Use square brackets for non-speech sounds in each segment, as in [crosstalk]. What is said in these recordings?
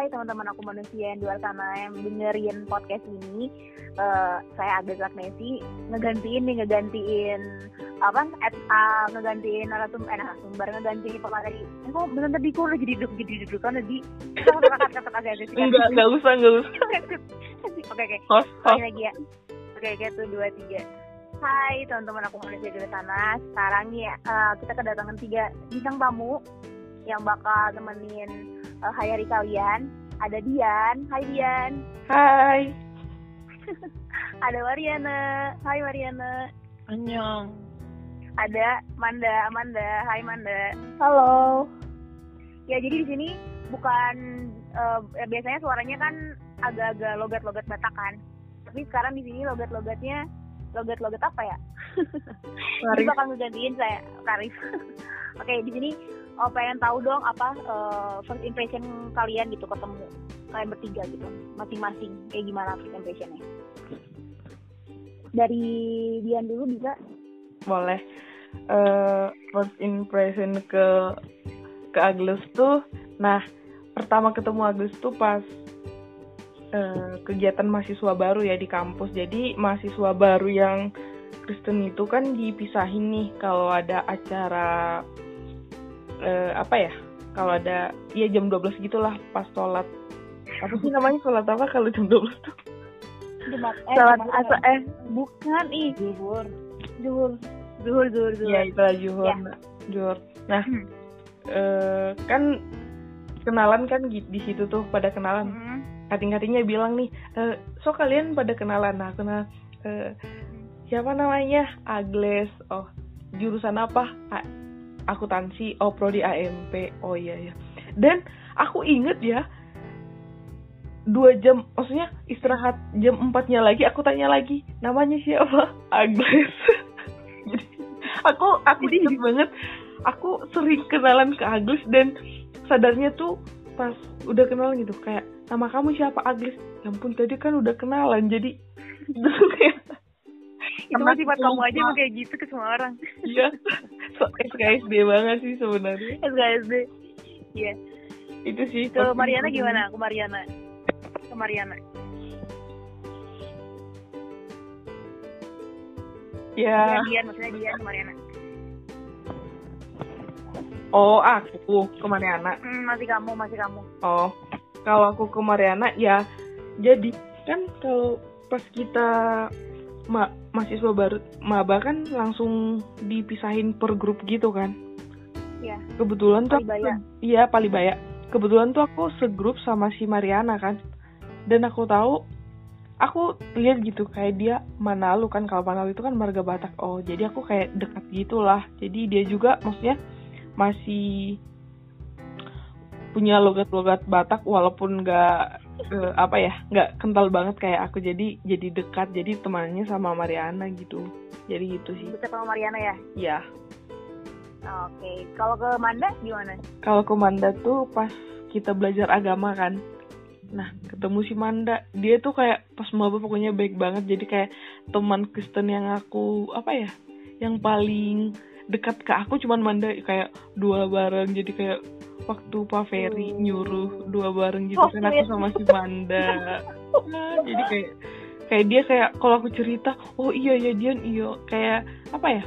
Hai teman-teman aku manusia yang di luar sana yang dengerin podcast ini. Uh, Saya Agnes Agnesi Ngegantiin nih, ngegantiin Apa? At, uh, ngegantiin narasumber, eh, narasumber Ngegantiin pemateri. Kok bener tadi kok jadi duduk jadi duduk kan tadi kata-kata agak agak Enggak, enggak usah, enggak usah. [laughs] Oke, oke. Lagi ya. Oke, oke, tuh, dua, tiga. Hai teman-teman aku manusia di sana. Sekarang nih uh, kita kedatangan tiga bintang tamu Yang bakal temenin uh, hari kalian. Ada Dian, hai Dian. Hai. [laughs] Ada Mariana, hai Mariana. Annyeong. Ada Manda, Amanda, hai Manda. Halo. Ya jadi di sini bukan uh, biasanya suaranya kan agak-agak logat-logat Batak kan. Tapi sekarang di sini logat-logatnya logat-logat apa ya? [laughs] Ini bakal ngegantiin saya Karif. [laughs] Oke, di sini oh, pengen tahu dong apa uh, first impression kalian gitu ketemu kalian bertiga gitu masing-masing. Kayak gimana first impressionnya? Dari Dian dulu bisa? Boleh. Uh, first impression ke ke Agus tuh nah pertama ketemu Agus tuh pas uh, kegiatan mahasiswa baru ya di kampus. Jadi mahasiswa baru yang Kristen itu kan dipisahin nih kalau ada acara uh, apa ya kalau ada ya jam 12 gitulah pas sholat. Apa sih namanya sholat apa kalau jam 12 tuh? Jumat, eh, sholat asa eh. Bukan ih. Zuhur. Zuhur. Zuhur zuhur zuhur. Ya itu zuhur ya. zuhur. Nah hmm. uh, kan kenalan kan di situ tuh pada kenalan. Hmm. kating-katingnya bilang nih e, so kalian pada kenalan? Nah kenal uh, siapa namanya? Agles oh jurusan apa akuntansi oh prodi AMP oh iya ya dan aku inget ya dua jam maksudnya istirahat jam empatnya lagi aku tanya lagi namanya siapa? [laughs] Agnes. [laughs] Jadi aku aku inget banget aku sering kenalan ke Agnes dan sadarnya tuh pas udah kenalan gitu kayak nama kamu siapa Agnes? Ya ampun tadi kan udah kenalan jadi [laughs] itu masih buat kamu aja mau kayak gitu ke semua orang. Iya. So, SKSD banget sih sebenarnya. SKSD iya. Itu sih ke Mariana gimana? Ke Mariana. Ke Mariana. Ya. Dian maksudnya Dian ke Mariana. Oh, aku ke Mariana. Hmm, masih kamu, masih kamu. Oh, kalau aku ke Mariana ya. Jadi kan kalau pas kita ma mahasiswa baru maba kan langsung dipisahin per grup gitu kan? Iya. kebetulan tuh iya Palibaya. Kebetulan tuh aku segrup sama si Mariana kan. Dan aku tahu aku lihat gitu kayak dia Manalu kan. Kalau Manalu itu kan marga Batak. Oh jadi aku kayak dekat gitulah. Jadi dia juga maksudnya masih punya logat-logat Batak walaupun nggak uh, apa ya nggak kental banget kayak aku jadi jadi dekat jadi temannya sama Mariana gitu. Jadi gitu sih. Dekat sama Mariana ya? Iya. Oke okay. kalau ke Manda gimana? Kalau ke Manda tuh pas kita belajar agama kan. Nah ketemu si Manda dia tuh kayak pas maba pokoknya baik banget. Jadi kayak teman Kristen yang aku apa ya yang paling dekat ke aku cuman Manda kayak dua bareng. Jadi kayak waktu Pak Ferry hmm. nyuruh dua bareng gitu oh, kan aku sama si Manda. Nah, jadi kayak kayak dia kayak kalau aku cerita oh iya ya dia iya kayak apa ya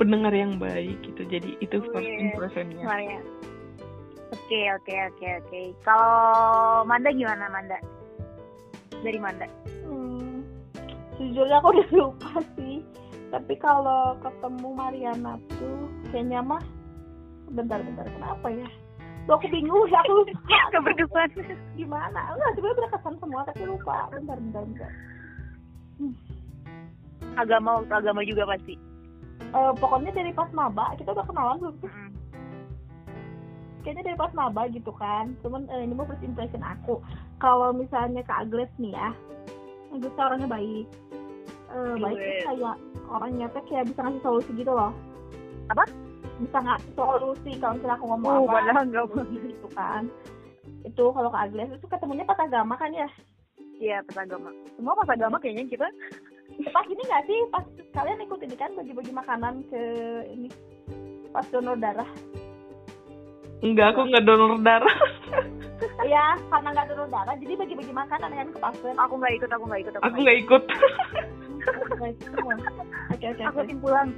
pendengar yang baik gitu. Jadi itu oh, first yeah. impressionnya. Oke oke oke oke. Kalau Manda gimana Manda? Dari Manda. Hmm, sejujurnya aku [laughs] udah lupa sih. Tapi kalau ketemu Mariana tuh kayaknya mah bentar-bentar kenapa ya Tuh aku bingung ya aku lupa. [laughs] berkesan. Gimana? Enggak, sebenarnya berkesan semua tapi lupa. Bentar, bentar, bentar. Hmm. Agama agama juga pasti. Uh, pokoknya dari pas maba kita udah kenalan belum sih? Hmm. Kayaknya dari pas maba gitu kan. Cuman uh, ini mau first impression aku. Kalau misalnya ke Agnes nih ya, Agnes orangnya baik. Uh, baik kayak orangnya tuh kayak bisa ngasih solusi gitu loh. Apa? Bisa ngasih solusi kalau misalnya aku ngomong oh, apa padahal nggak gitu kan. Itu kalau ke Agnes itu ketemunya pas agama kan ya? Iya pas agama. Semua pas agama kayaknya kita. Pas ini nggak sih? Pas kalian ikut ini kan bagi-bagi makanan ke ini pas donor darah? Enggak aku nggak donor darah. Ya karena nggak donor darah jadi bagi-bagi makanan kan ke pasien. Aku nggak ikut aku nggak ikut aku nggak ikut. oke oke aku tim pulang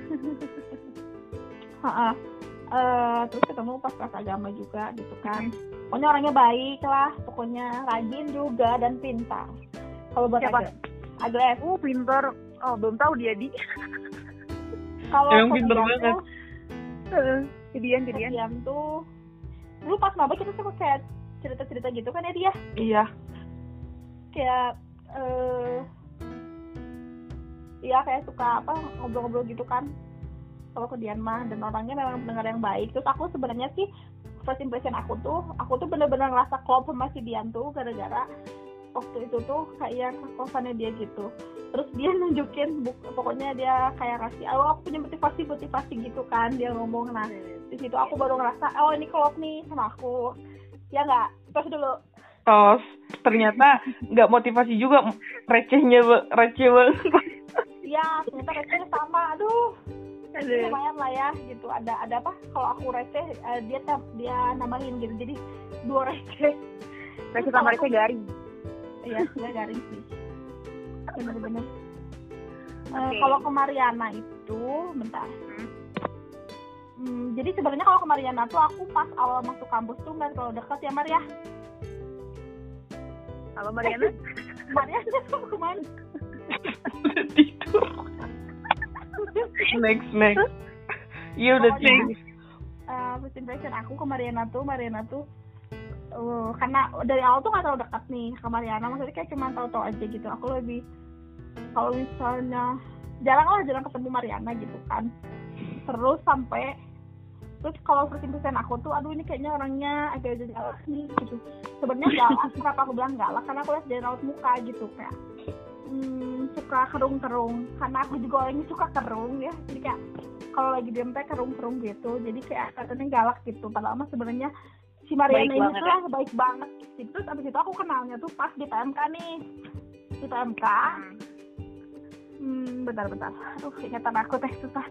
uh, terus ketemu pas kelas agama juga gitu kan. Pokoknya orangnya baik lah pokoknya rajin juga dan pintar. Kalau buat Siapa? Agnes. Oh pintar. Oh belum tahu dia di. Kalau Emang pintar banget. jadian jadian Dian tuh. Dulu pas maba kita suka kayak cerita-cerita gitu kan ya dia iya. Kayak eh iya kayak suka apa ngobrol-ngobrol gitu kan kalau ke Dian mah dan orangnya memang dengar yang baik. Terus aku sebenarnya sih first impression aku tuh aku tuh bener-bener ngerasa klop sama si Dian tuh gara-gara waktu itu tuh kayak kosannya dia gitu. Terus dia [laughs] nunjukin buk, pokoknya dia kayak kasih oh aku punya motivasi motivasi gitu kan dia ngomong. Nah di situ aku baru ngerasa oh ini klop nih sama aku. Ya nggak? Terus dulu. Tos. Ternyata nggak motivasi juga recehnya receh banget. Iya, ternyata recehnya sama. Aduh, lumayan lah ya gitu. Ada ada apa? Kalau aku receh, eh, dia dia nambahin gitu. Jadi dua receh. receh sama receh garing Iya, dia garing sih. Bener-bener. Eh, Oke. kalau ke Mariana itu, bentar. Hmm. Hmm, jadi sebenarnya kalau ke Mariana tuh aku pas awal masuk kampus tuh nggak terlalu dekat ya Maria. kalau Mariana [laughs] Mariana tuh ke mana? [laughs] tidur [laughs] next next. [laughs] Iya udah Pokoknya, tidur. uh, first impression aku ke Mariana tuh Mariana tuh uh, karena dari awal tuh gak terlalu dekat nih ke Mariana maksudnya kayak cuma tahu-tahu aja gitu. Aku lebih kalau misalnya jarang lah jarang ketemu Mariana gitu kan. Terus sampai terus kalau first impression aku tuh aduh ini kayaknya orangnya agak jadi galak nih gitu. Sebenarnya galak [laughs] kenapa aku bilang galak karena aku lihat dari raut muka gitu kayak hmm, suka kerung-kerung. Karena aku juga orangnya suka kerung ya. Jadi kayak kalau lagi diem teh kerung-kerung gitu. Jadi kayak katanya galak gitu. Padahal mah sebenarnya si Mariana Baik ini banget, tuh ya? lah baik banget gitu. Terus abis itu aku kenalnya tuh pas di PMK nih. Di PMK hmm, bentar-bentar aduh ingatan aku teh susah.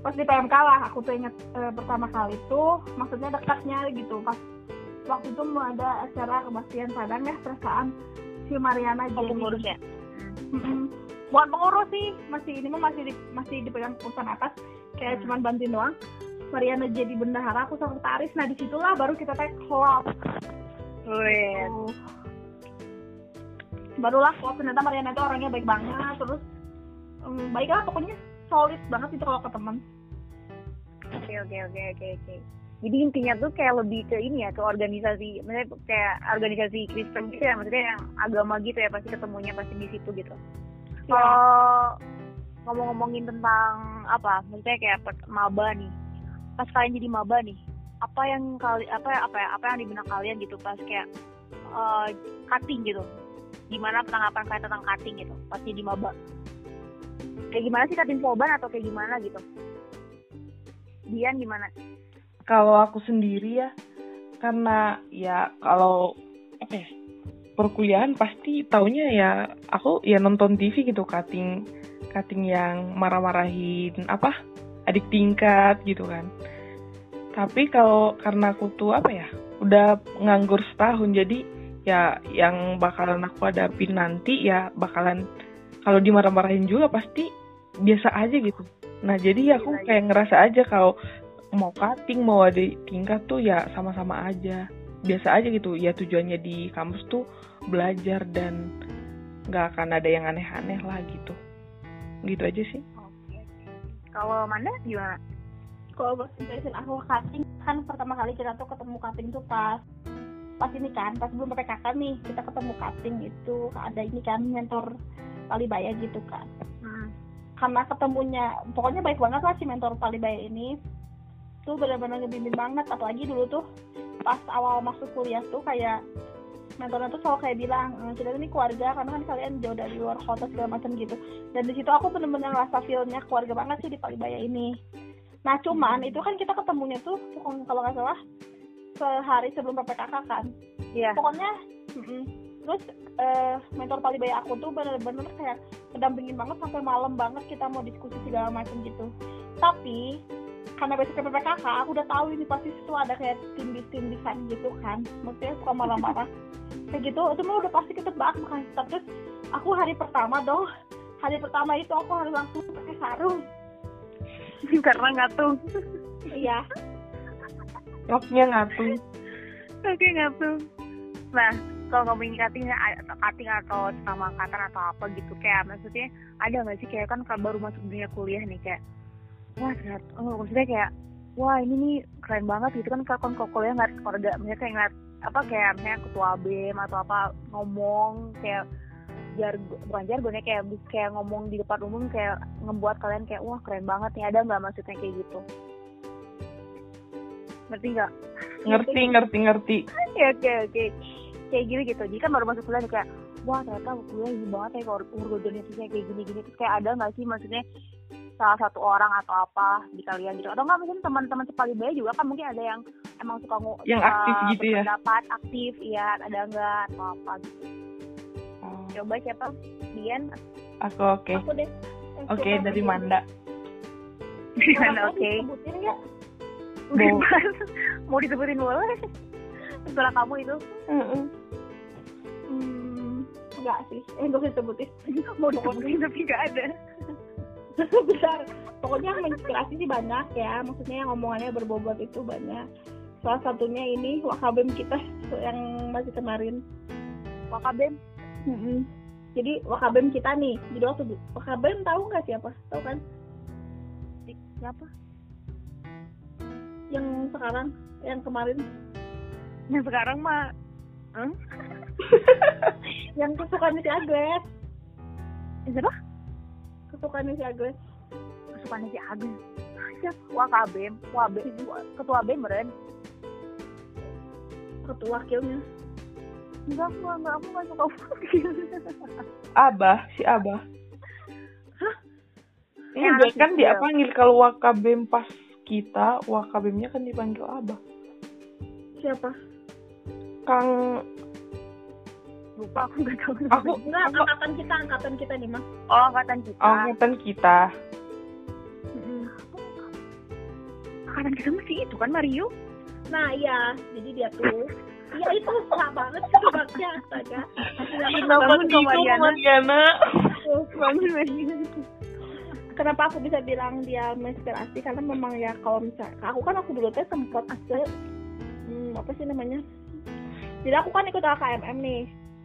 Pas di PMK lah aku tuh inget eh, pertama kali tuh maksudnya dekatnya gitu. Pas waktu itu mau ada acara kebaktian Padang ya perasaan si Mariana jadi pengurus ya Mm-mm. bukan pengurus sih masih ini mah masih di, masih dipegang perusahaan atas. Kayak Hmm. cuman bantuin doang. Mariana jadi bendahara aku sekretaris nah di situlah baru kita klop. Wih, Tuh. barulah klop ternyata Mariana itu orangnya baik banget. Terus um, baik lah pokoknya solid banget itu kalau ke teman oke oke oke oke oke jadi intinya tuh kayak lebih ke ini ya ke organisasi maksudnya kayak organisasi Kristen gitu ya maksudnya yang agama gitu ya pasti ketemunya pasti di situ gitu. Ya. kalau ngomong-ngomongin tentang apa maksudnya kayak maba nih. Pas kalian jadi maba nih apa yang kali apa apa ya apa yang di benak kalian gitu pas kayak eh, cutting gitu? Gimana penanggapan kalian tentang cutting gitu pas jadi maba? Kayak gimana sih cutting polban atau kayak gimana gitu? Dian gimana kalau aku sendiri ya karena ya kalau apa ya perkuliahan pasti taunya ya aku ya nonton TV gitu cutting cutting yang marah-marahin apa adik tingkat gitu kan tapi kalau karena aku tuh apa ya udah nganggur setahun jadi ya yang bakalan aku hadapin nanti ya bakalan kalau dimarah-marahin juga pasti biasa aja gitu nah jadi aku Biasa aja. kayak ngerasa aja kalau mau cutting mau ada tingkat tuh ya sama-sama aja. Biasa aja gitu. Ya tujuannya di kampus tuh belajar dan nggak akan ada yang aneh-aneh lah gitu. Gitu aja sih. Oke. Kalau Manda gimana? kalau impression aku cutting. Kan pertama kali kita tuh ketemu cutting tuh pas pas ini kan pas belum PPKK nih kita ketemu cutting itu ada ini kan mentor Palibaya gitu kan. Hmm. karena ketemunya pokoknya baik banget lah si mentor Palibaya ini tuh benar-benar ngebimbing banget. Apalagi dulu tuh pas awal masuk kuliah tuh kayak mentornya tuh selalu kayak bilang "Eh, kita ini keluarga karena kan kalian jauh dari luar kota segala macam gitu. Dan di situ aku benar-benar ngerasa feelnya keluarga banget sih di Palibaya ini. Nah cuman itu kan kita ketemunya tuh pokoknya kalau nggak salah sehari sebelum PPKK kan. Iya. pokoknya mm-mm. terus eh, mentor Palibaya aku tuh bener-bener kayak mendampingin banget sampai malam banget kita mau diskusi segala macam gitu. Tapi karena besok PPKK aku udah tahu ini pasti itu ada kayak tim di tim desain gitu kan. Maksudnya suka marah-marah. Kayak gitu itu mah udah pasti ketebak makanya. Terus aku hari pertama dong. Hari pertama itu aku harus langsung pakai sarung. [laughs] Karena ngatung. Iya. Roknya ngatung. Oke ngatung. Nah kalau ngomongin cutting atau cutting atau sama angkatan atau apa gitu kayak maksudnya ada nggak sih? Kayak kan baru masuk dunia kuliah nih kayak wah ternyata oh, maksudnya kayak wah ini nih keren banget gitu kan kalau kalau kuliah nggak keluarga mereka kayak ngeliat apa kayak misalnya ketua bem atau apa ngomong kayak jar bukan jargonnya kayak kayak ngomong di depan umum kayak ngebuat kalian kayak wah keren banget nih. Ada nggak maksudnya kayak gitu? Ngerti nggak? Ngerti [laughs] ngerti ngerti. Ya oke oke. Kayak gini gitu. Jadi kan baru masuk kuliah kayak wah ternyata kuliah ini banget ya kalau organisasinya kayak gini gini terus kayak ada nggak sih maksudnya salah satu orang atau apa di kalian gitu. Atau nggak mungkin teman-teman Baya juga kan mungkin ada yang emang suka yang aktif gitu ya? dapat aktif ya ada nggak atau apa gitu. Oh. coba siapa? Dian? Aku oke. Okay. aku deh. Oke okay, dari Manda. Dari Manda [laughs] oke. Okay. mau mau disebutin boleh. Setelah kamu itu. Mm -mm. hmm, enggak sih. Eh enggak usah disebutin. [laughs] Mau disebutin tapi enggak ada [laughs] besar. Pokoknya menginspirasi sih banyak ya. Maksudnya yang omongannya berbobot itu banyak. Salah satunya ini wakabem kita [laughs] yang masih kemarin. Wakabem? Mm -hmm. jadi wakabem kita nih. Jadi waktu wakabem tahu nggak siapa? Tahu kan? Siapa? Yang sekarang yang kemarin. Yang sekarang mah hmm? [laughs] yang kesukaan si Agnes. Siapa kesukaan si Agnes kesukaan si Agnes siapa Wakabem Wabem ketua BEM meren ketua wakilnya. Enggak aku enggak. Aku nggak suka wakil. [laughs] Abah si Abah. Hah? Ini ya, kan dia panggil kalau Wakabem pas kita Wakabemnya kan dipanggil Abah. Siapa? Kang lupa aku nggak tahu. Aku nggak angkatan kita angkatan kita nih mas? Oh angkatan kita. Oh, angkatan kita. Hmm. angkatan kita masih itu kan Mario? Nah iya. Jadi dia tuh Iya itu susah banget sih baknya astaga. Kenapa gitu Mariana? Kenapa aku bisa bilang dia menginspirasi? Karena memang ya kalau misal aku kan aku dulu teh sempat se hmm, apa sih namanya? Jadi aku kan ikut KMM nih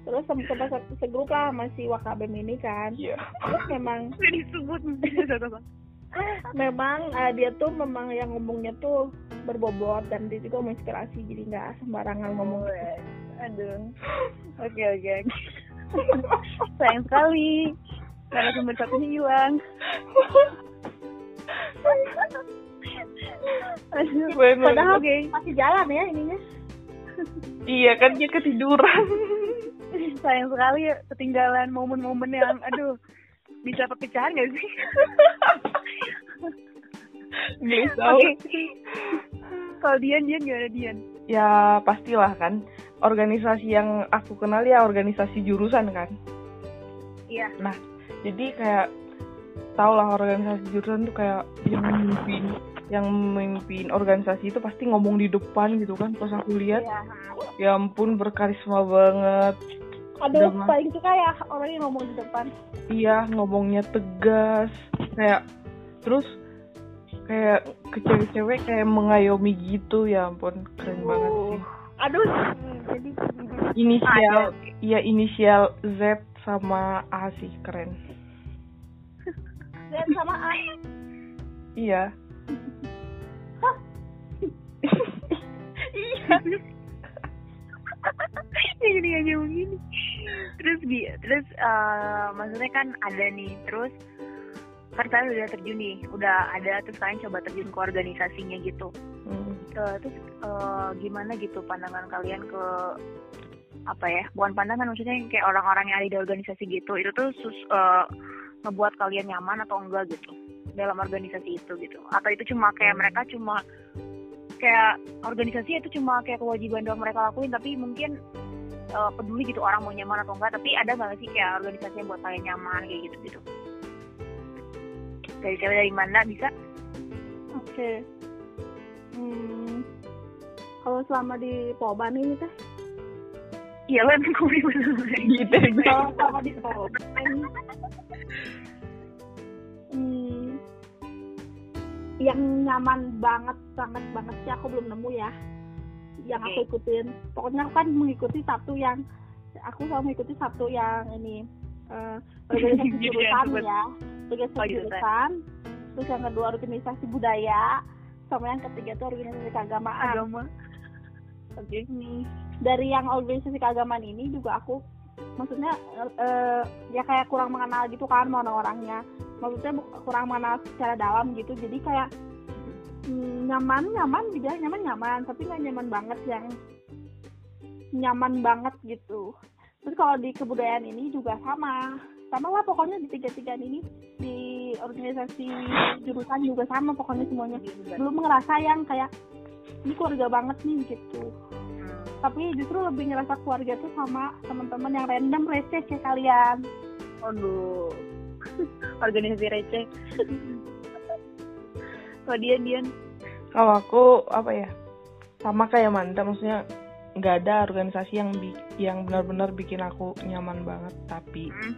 terus sempat satu segrup lah masih wakabem ini kan. Yeah. terus memang [laughs] disebut. [laughs] Memang uh, dia tuh memang yang ngomongnya tuh berbobot dan dia juga menginspirasi jadi nggak sembarangan ngomong. Oh, aduh. Oke oke [laughs] sayang sekali. Karena sumber satu hilang. Padahal okay. masih jalan ya ininya. Iya kan dia ketiduran [laughs] sayang sekali ya ketinggalan momen-momen yang aduh bisa perpecahan gak sih [laughs] Gelisah. [laughs] Okay. Kalau Dian, Dian gimana Dian? Ya pastilah kan. Organisasi yang aku kenal ya organisasi jurusan kan. Iya. Nah, jadi kayak tau lah organisasi jurusan tuh kayak yang memimpin yang memimpin organisasi itu pasti ngomong di depan gitu kan pas aku lihat ya, ya ampun berkarisma banget aduh Dengan, paling suka ya orang yang ngomong di depan. Iya ngomongnya tegas kayak terus kayak ke cewek-cewek kayak mengayomi gitu ya ampun keren uh, banget sih. Aduh jadi inisial iya inisial Z sama A sih keren. [laughs] Z sama A. Iya. [laughs] Iya. Gini aja begini terus bi terus uh, maksudnya kan ada nih terus kan kalian udah terjun nih udah ada terus kalian coba terjun ke organisasinya gitu hmm. uh, terus uh, gimana gitu pandangan kalian ke apa ya bukan pandangan maksudnya kayak orang-orang yang ada di organisasi gitu itu tuh sus, uh, ngebuat kalian nyaman atau enggak gitu dalam organisasi itu gitu atau itu cuma kayak hmm. mereka cuma kayak organisasi itu cuma kayak kewajiban doang mereka lakuin tapi mungkin uh, peduli gitu orang mau nyaman atau enggak tapi ada nggak sih kayak organisasi yang buat kalian nyaman kayak gitu gitu? Dari cewek dari mana bisa? Oke. Okay. hmm, kalau selama di Poban ini teh iya lo emang kuliah gitu kalau selama di Poban hmm, yang nyaman banget banget banget sih aku belum nemu ya yang aku ikutin. Pokoknya aku kan mengikuti satu yang aku selalu mengikuti satu yang ini uh, organisasi [laughs] jurusan ya. Organisasi jurusan. terus yang kedua organisasi budaya. Sama yang ketiga itu organisasi keagamaan. Agama. Oke. Okay. hmm, dari yang organisasi keagamaan ini juga aku maksudnya uh, ya kayak kurang mengenal gitu kan orang-orangnya. Maksudnya kurang mengenal secara dalam gitu. Jadi kayak hmm, nyaman nyaman juga nyaman nyaman. Tapi nggak nyaman banget yang nyaman banget gitu. Terus kalau di kebudayaan ini juga sama. Sama lah pokoknya di tiga tiga ini. Di organisasi jurusan juga sama pokoknya semuanya. Belum ngerasa yang kayak ini keluarga banget nih gitu. Tapi justru lebih ngerasa keluarga tuh sama teman-teman yang random receh kayak kalian. Aduh [laughs] organisasi receh [laughs] kalau dia Dian? Kalau aku apa ya sama kayak mantap maksudnya nggak ada organisasi yang bi yang benar-benar bikin aku nyaman banget tapi hmm.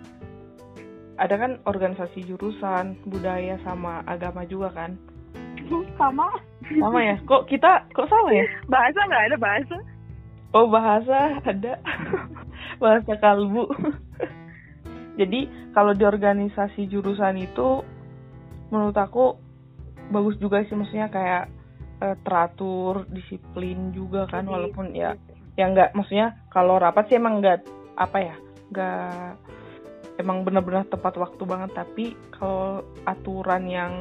ada kan organisasi jurusan budaya sama agama juga kan? [laughs] Sama. Sama ya? Kok kita kok sama ya? Bahasa nggak ada bahasa. Oh bahasa ada. Bahasa kalbu. Jadi kalau di organisasi jurusan itu menurut aku bagus juga sih maksudnya kayak uh, teratur disiplin juga kan Jadi, walaupun ya yang nggak maksudnya kalau rapat sih emang nggak apa ya nggak emang benar-benar tepat waktu banget tapi kalau aturan yang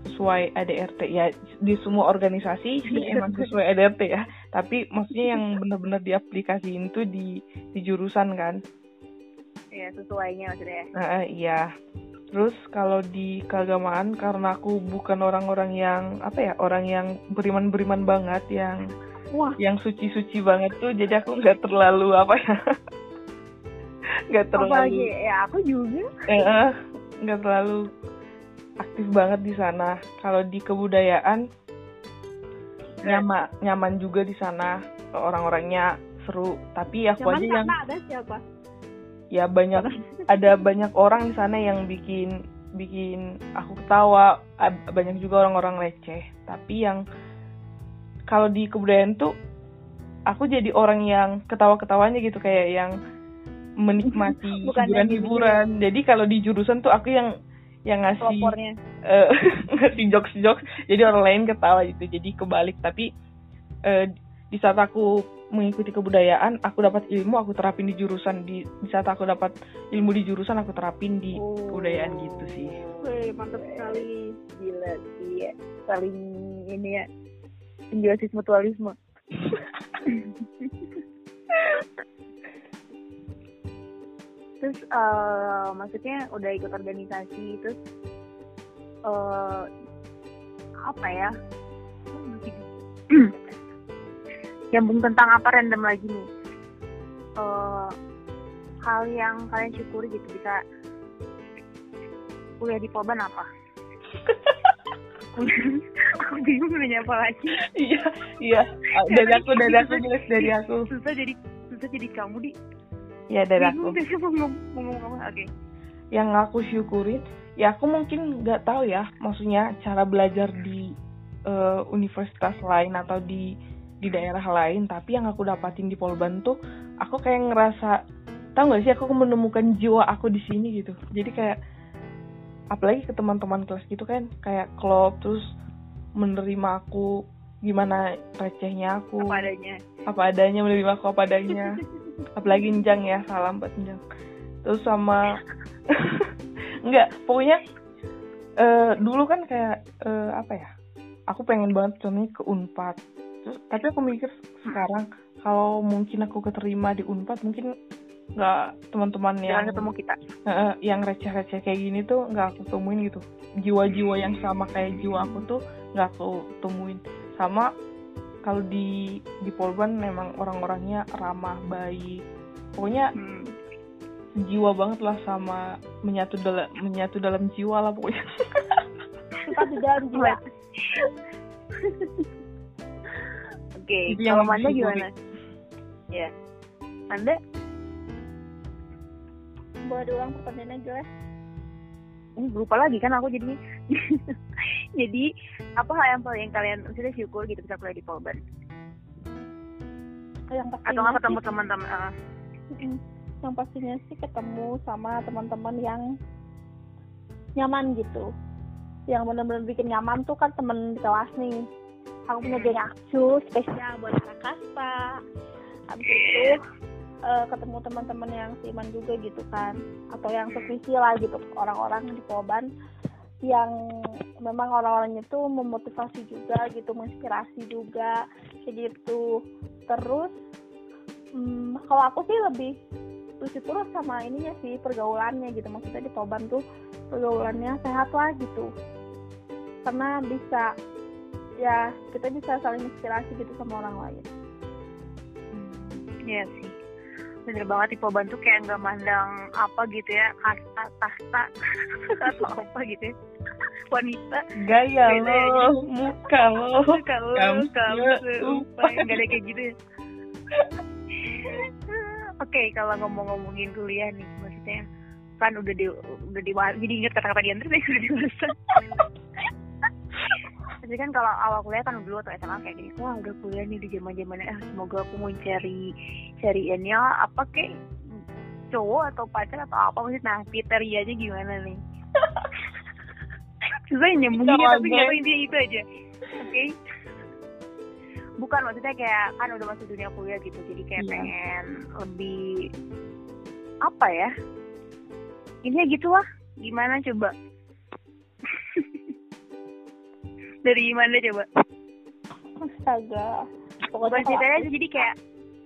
sesuai ADRT ya di semua organisasi [laughs] sih emang sesuai ADRT ya tapi maksudnya yang benar-benar diaplikasiin tuh di di jurusan kan. Ya sesuainya maksudnya nah, iya Terus kalau di keagamaan karena aku bukan orang-orang yang apa ya orang yang beriman-beriman banget yang Wah. yang suci-suci banget tuh jadi aku nggak terlalu apa ya [laughs] nggak terlalu Apalagi, ya aku juga eh, nggak terlalu aktif banget di sana. Kalau di kebudayaan nyaman nyaman juga di sana orang-orangnya seru tapi aku Cuman aja yang ada siapa ya banyak ada banyak orang di sana yang bikin bikin aku ketawa. Banyak juga orang-orang receh. Tapi yang kalau di kebudayaan tuh aku jadi orang yang ketawa-ketawanya gitu. Kayak yang menikmati [laughs] hiburan-hiburan. jadi kalau di jurusan tuh aku yang yang ngasih uh, [laughs] ngasih jokes-jokes. Jadi orang lain ketawa gitu. Jadi kebalik. Tapi uh, di saat aku mengikuti kebudayaan aku dapat ilmu aku terapin di jurusan di, di saat aku dapat ilmu di jurusan aku terapin di oh. kebudayaan gitu sih Wih, mantap sekali gila sih ya. saling ini ya simbiosis mutualisme [laughs] terus uh, maksudnya udah ikut organisasi terus uh, apa ya nyambung tentang apa random lagi nih. Uh, hal yang kalian syukuri gitu bisa kuliah di Poban apa? [laughs] Aku bingung nanya apa lagi. Iya iya. Dari aku dari aku jelas dari aku. susah jadi susah jadi kamu di. Ya dari aku. mau [laughs] ngomong, oke. Yang aku syukurin ya aku mungkin nggak tahu ya maksudnya cara belajar di uh, universitas lain atau di di daerah lain tapi yang aku dapatin di Polban tuh aku kayak ngerasa tau gak sih aku menemukan jiwa aku di sini gitu. Jadi kayak apalagi ke teman-teman kelas gitu kan kayak klop terus menerima aku gimana recehnya aku. Apa adanya. Apa adanya menerima aku apa adanya. [laughs] Apalagi njang ya salam buat njang. Terus sama [laughs] enggak pokoknya uh, dulu kan kayak uh, apa ya aku pengen banget contohnya ke unpad Terus, tapi aku mikir sekarang kalau mungkin aku keterima di Unpad mungkin nggak teman-teman yang ketemu kita. Uh, yang receh-receh kayak gini tuh nggak aku temuin gitu. Jiwa-jiwa yang sama kayak jiwa aku tuh nggak aku temuin. Sama kalau di di Polban memang orang-orangnya ramah baik. Pokoknya hmm. jiwa banget lah sama menyatu dalam menyatu dalam jiwa lah pokoknya. Di dalam jiwa oke kalau Manda gimana? Ya Manda? Boleh diulang pertanyaannya jelas. Ini lupa lagi kan aku jadi [laughs] jadi apa hal yang paling kalian sudah syukur gitu bisa kuliah di Polban yang atau nggak ketemu teman-teman uh. yang pastinya sih ketemu sama teman-teman yang nyaman gitu. Yang benar-benar bikin nyaman tuh kan temen di kelas nih aku punya geng aksu spesial buat anak kaspa. Habis itu uh, ketemu teman-teman yang seiman juga gitu kan. Atau yang sevisi lah gitu orang-orang di Poban yang memang orang-orangnya tuh memotivasi juga gitu menginspirasi juga kayak gitu. Terus hmm, kalau aku sih lebih bersyukur sama ininya sih pergaulannya gitu. Maksudnya di Poban tuh pergaulannya sehat lah gitu. Karena bisa ya kita bisa saling inspirasi gitu sama orang lain. Hmm, iya sih. Bener banget tipe bantu kayak nggak mandang apa gitu ya kasta tahta [laughs] atau [laughs] apa gitu ya. Wanita. Gaya lo muka lo [laughs] muka lo kamu nggak ada kayak gitu ya. Oke, okay, kalau ngomong-ngomongin kuliah nih, maksudnya kan udah di udah di jadi inget kata-kata dia terus udah dewasa. Jadi kan kalau awal kuliah kan dulu atau SMA kayak gini, wah udah kuliah nih di zaman zamannya, eh, semoga aku mau cari cariannya apa kayak cowok atau pacar atau apa maksudnya nah kriterianya gimana nih? [laughs] Susah nyambungnya tapi nggak intinya itu aja. Oke? Okay? bukan maksudnya kayak kan udah masuk dunia kuliah gitu jadi kayak yeah. pengen lebih apa ya ini ya gitu lah gimana coba dari mana coba? Astaga. Pokoknya ceritanya jadi kayak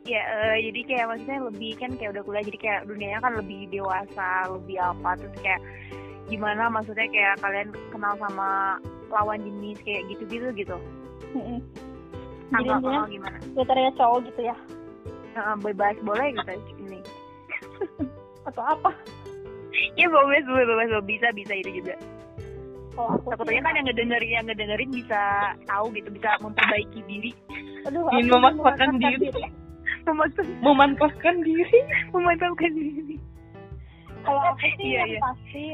ya uh, jadi kayak maksudnya lebih kan kayak udah kuliah jadi kayak dunianya kan lebih dewasa lebih apa terus kayak gimana maksudnya kayak kalian kenal sama lawan jenis kayak gitu-gitu gitu. Mm jadi oh, gimana? kriteria cowok gitu ya? Uh, bebas boleh gitu [laughs] ini. Atau apa? Ya bebas bebas bebas bisa bisa itu juga kalau aku takutnya kan yang ngedengerin yang ngedengerin bisa tahu gitu bisa memperbaiki diri. Aduh, ingin memaksakan diri, diri. memanfaatkan diri. Memanfaatkan diri. Kalau aku sih iya, yang iya. pasti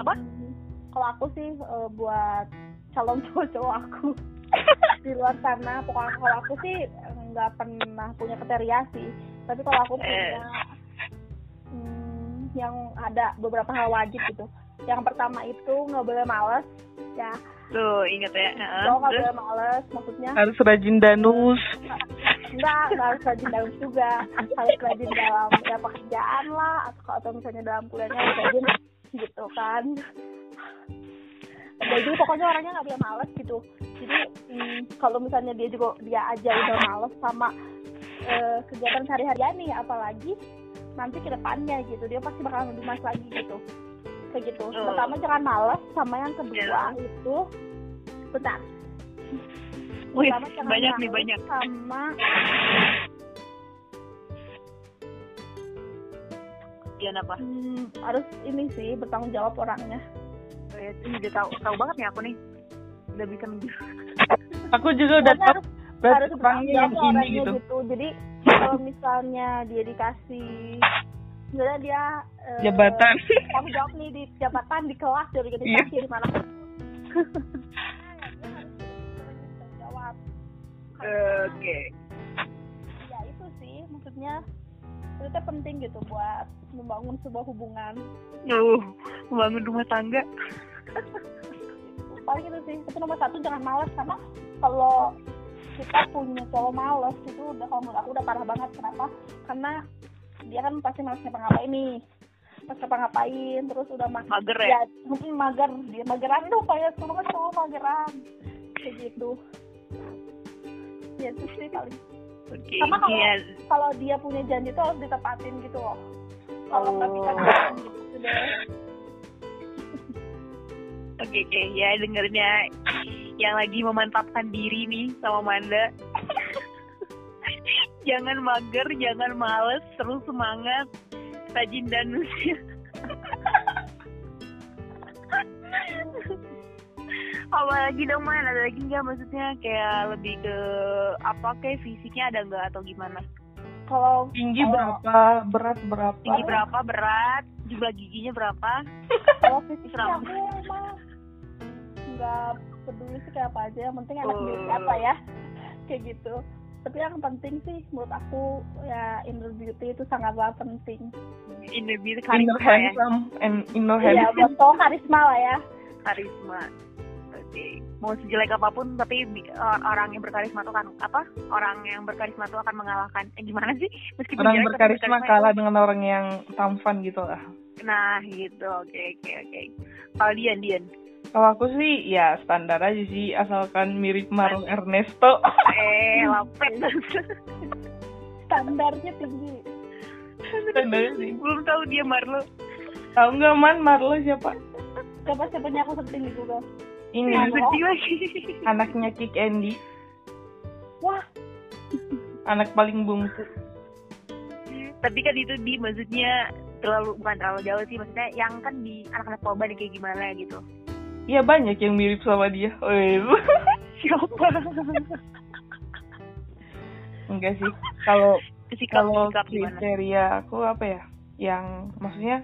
apa? Hmm, kalau aku sih uh, buat calon [laughs] cowok-cowok aku [laughs] di luar sana pokoknya kalau aku sih nggak pernah punya kriteria sih. Tapi kalau aku punya eh. hmm, yang ada beberapa hal wajib gitu yang pertama itu nggak boleh males ya. Tuh inget ya. Uh, nggak boleh males maksudnya. Harus rajin danus. Enggak nggak harus rajin danus juga. Harus rajin dalam ya pekerjaan lah atau atau misalnya dalam kuliahnya harus rajin gitu kan. Jadi pokoknya orangnya nggak boleh males gitu. Jadi hmm, kalau misalnya dia juga dia aja udah males sama uh, kegiatan sehari-harian nih apalagi nanti ke depannya gitu. Dia pasti bakalan lebih mas lagi gitu kayak gitu oh. pertama jangan males sama yang kedua yeah. itu bentar Wih, banyak nih banyak sama Iya apa? Hmm, harus ini sih bertanggung jawab orangnya. Ini udah tahu tahu banget nih aku nih. Udah bisa menjawab. aku juga udah tahu harus bertanggung jawab orangnya gitu. gitu. Jadi kalau misalnya dia dikasih misalnya dia uh, jabatan. [laughs] Tanggung jawab nih di jabatan di kelas di organisasi yeah. di mana? Jawab oke. Okay. ya itu sih maksudnya itu penting gitu buat membangun sebuah hubungan. Uh membangun rumah tangga. Paling itu sih itu nomor satu jangan malas karena kalau kita punya cowok males itu udah kalau menurut aku udah parah banget. Kenapa? Karena dia kan pasti malas ngapa-ngapain nih? Pas ngapa-ngapain terus udah ma mager ya, ya mungkin mager. Dia mageran tuh kayak semua kan cowok mageran. Kayak gitu. Ya itu sih paling. Okay, sama kalau yeah. kalau dia punya janji tuh harus ditepatin gitu loh kalau nggak bisa oh. gitu deh. [laughs] Oke okay, oke. Okay. ya dengernya yang lagi memantapkan diri nih sama Manda. [laughs] jangan mager, jangan males, terus semangat, rajin dan apa lagi dong man ada lagi nggak? Maksudnya kayak lebih ke apa? Kayak fisiknya ada nggak atau gimana? Kalau tinggi kalau- berapa? Berat berapa? Tinggi berapa? Berat. Jumlah giginya berapa? Kalau fisik aku mah nggak peduli sih kayak apa aja. Yang penting anak Oh. milik apa ya? Kayak gitu tapi yang penting sih menurut aku ya inner beauty itu sangatlah penting. Ini bisa inner karisma ya. handsome and inner ya handsome. buat cowok karisma lah ya. Karisma. Oke mau sejelek apa pun tapi or- orang yang berkarisma tuh kan apa? Orang yang berkarisma tuh akan mengalahkan. Eh gimana sih? Meskipun orang jelek tapi berkarisma berkarisma kalah itu- dengan orang yang tampan gitu lah. Nah gitu. Oke oke oke. Kalau Dian Dian kalau aku sih ya standar aja sih asalkan mirip Marlon Ernesto. Eh [laughs] lapet. Standarnya tinggi. Standarnya sih belum tahu dia Marlo. Tahu nggak man? Marlo siapa? Coba siapanya aku di Google? Ini. Sedih lagi anaknya Kick Andy. Wah. Anak paling bungsu tapi kan itu di maksudnya terlalu bukan terlalu jauh sih. Maksudnya yang kan di anak-anak korban kayak gimana gitu Iya banyak yang mirip sama dia. Wih. [laughs] siapa Enggak sih. Kalau kalau kriteria aku apa ya? Yang maksudnya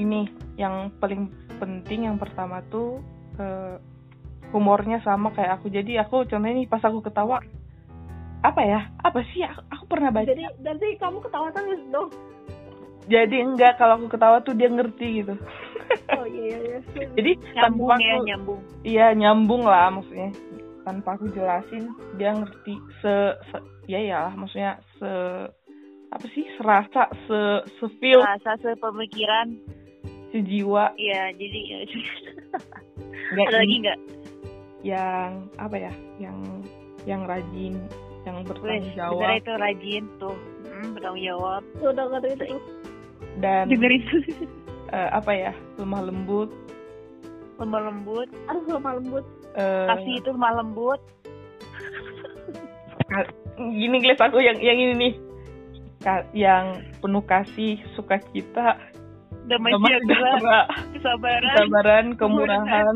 ini yang paling penting yang pertama tuh eh, humornya sama kayak aku. Jadi aku contohnya nih pas aku ketawa apa ya? Apa sih? Aku, aku pernah baca. jadi nanti kamu ketawa terus dong Jadi enggak kalau aku ketawa tuh dia ngerti gitu. [laughs] oh iya iya iya. Jadi nyambung tanpa ya aku, nyambung. iya nyambung lah maksudnya. Tanpa aku jelasin dia ngerti se, se ya ya maksudnya se apa sih? Serasa se se feel. Rasa sepemikiran sejiwa ya jadi [laughs] nggak ada lagi nggak? Yang apa ya? Yang yang rajin yang bertanggung bener jawab. itu rajin tuh. Hmm, bertanggung jawab. Tuh dengerin itu dan dengerin [laughs] eh, apa ya lemah lembut. Lemah lembut. Aduh lemah lembut. Eh, kasih itu lemah lembut. Gini guys aku yang yang ini nih. Ka- yang penuh kasih sukacita damai damai sejahtera kesabaran kesabaran kemurahan.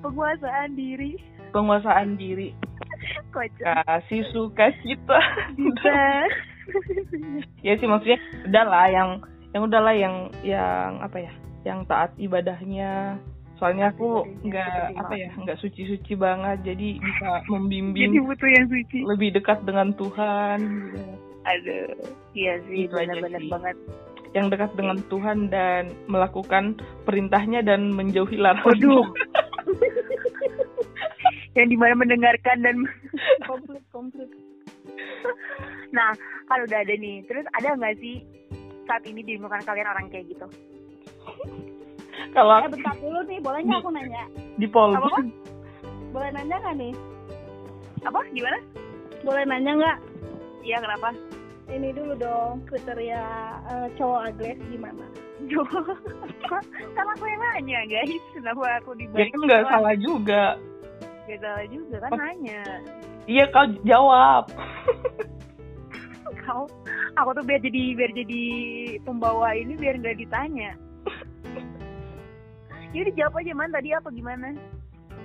Penguasaan diri. Penguasaan diri. Kocak. Kasih sukacita [laughs] [laughs] ya sih maksudnya udahlah yang yang udahlah yang yang apa ya yang taat ibadahnya. Soalnya aku nggak apa ya nggak suci suci banget jadi bisa jadi membimbing butuh yang suci. lebih dekat dengan Tuhan gitu. aduh iya sih Gitu benar-benar banget. Yang dekat dengan Tuhan dan melakukan perintahnya dan menjauhi Waduh. larangan [laughs] yang di mana mendengarkan dan [laughs] komplit komplit nah kalau udah ada nih terus ada nggak sih saat ini di lingkungan kalian orang kayak gitu? Kalau eh bentar dulu nih boleh nggak aku nanya? di Polri. Boleh nanya nggak nih? Apa? Gimana? Boleh nanya nggak? Iya kenapa? Ini dulu dong kriteria eh, cowok agres gimana? [laughs] Kan aku yang nanya guys. Kenapa aku ya dibalik kan nggak salah juga. Gak salah juga kan nanya. Iya kau jawab [laughs] kau aku tuh biar jadi biar jadi pembawa ini biar nggak ditanya. [laughs] Ya udah jawab aja man. Tadi apa gimana?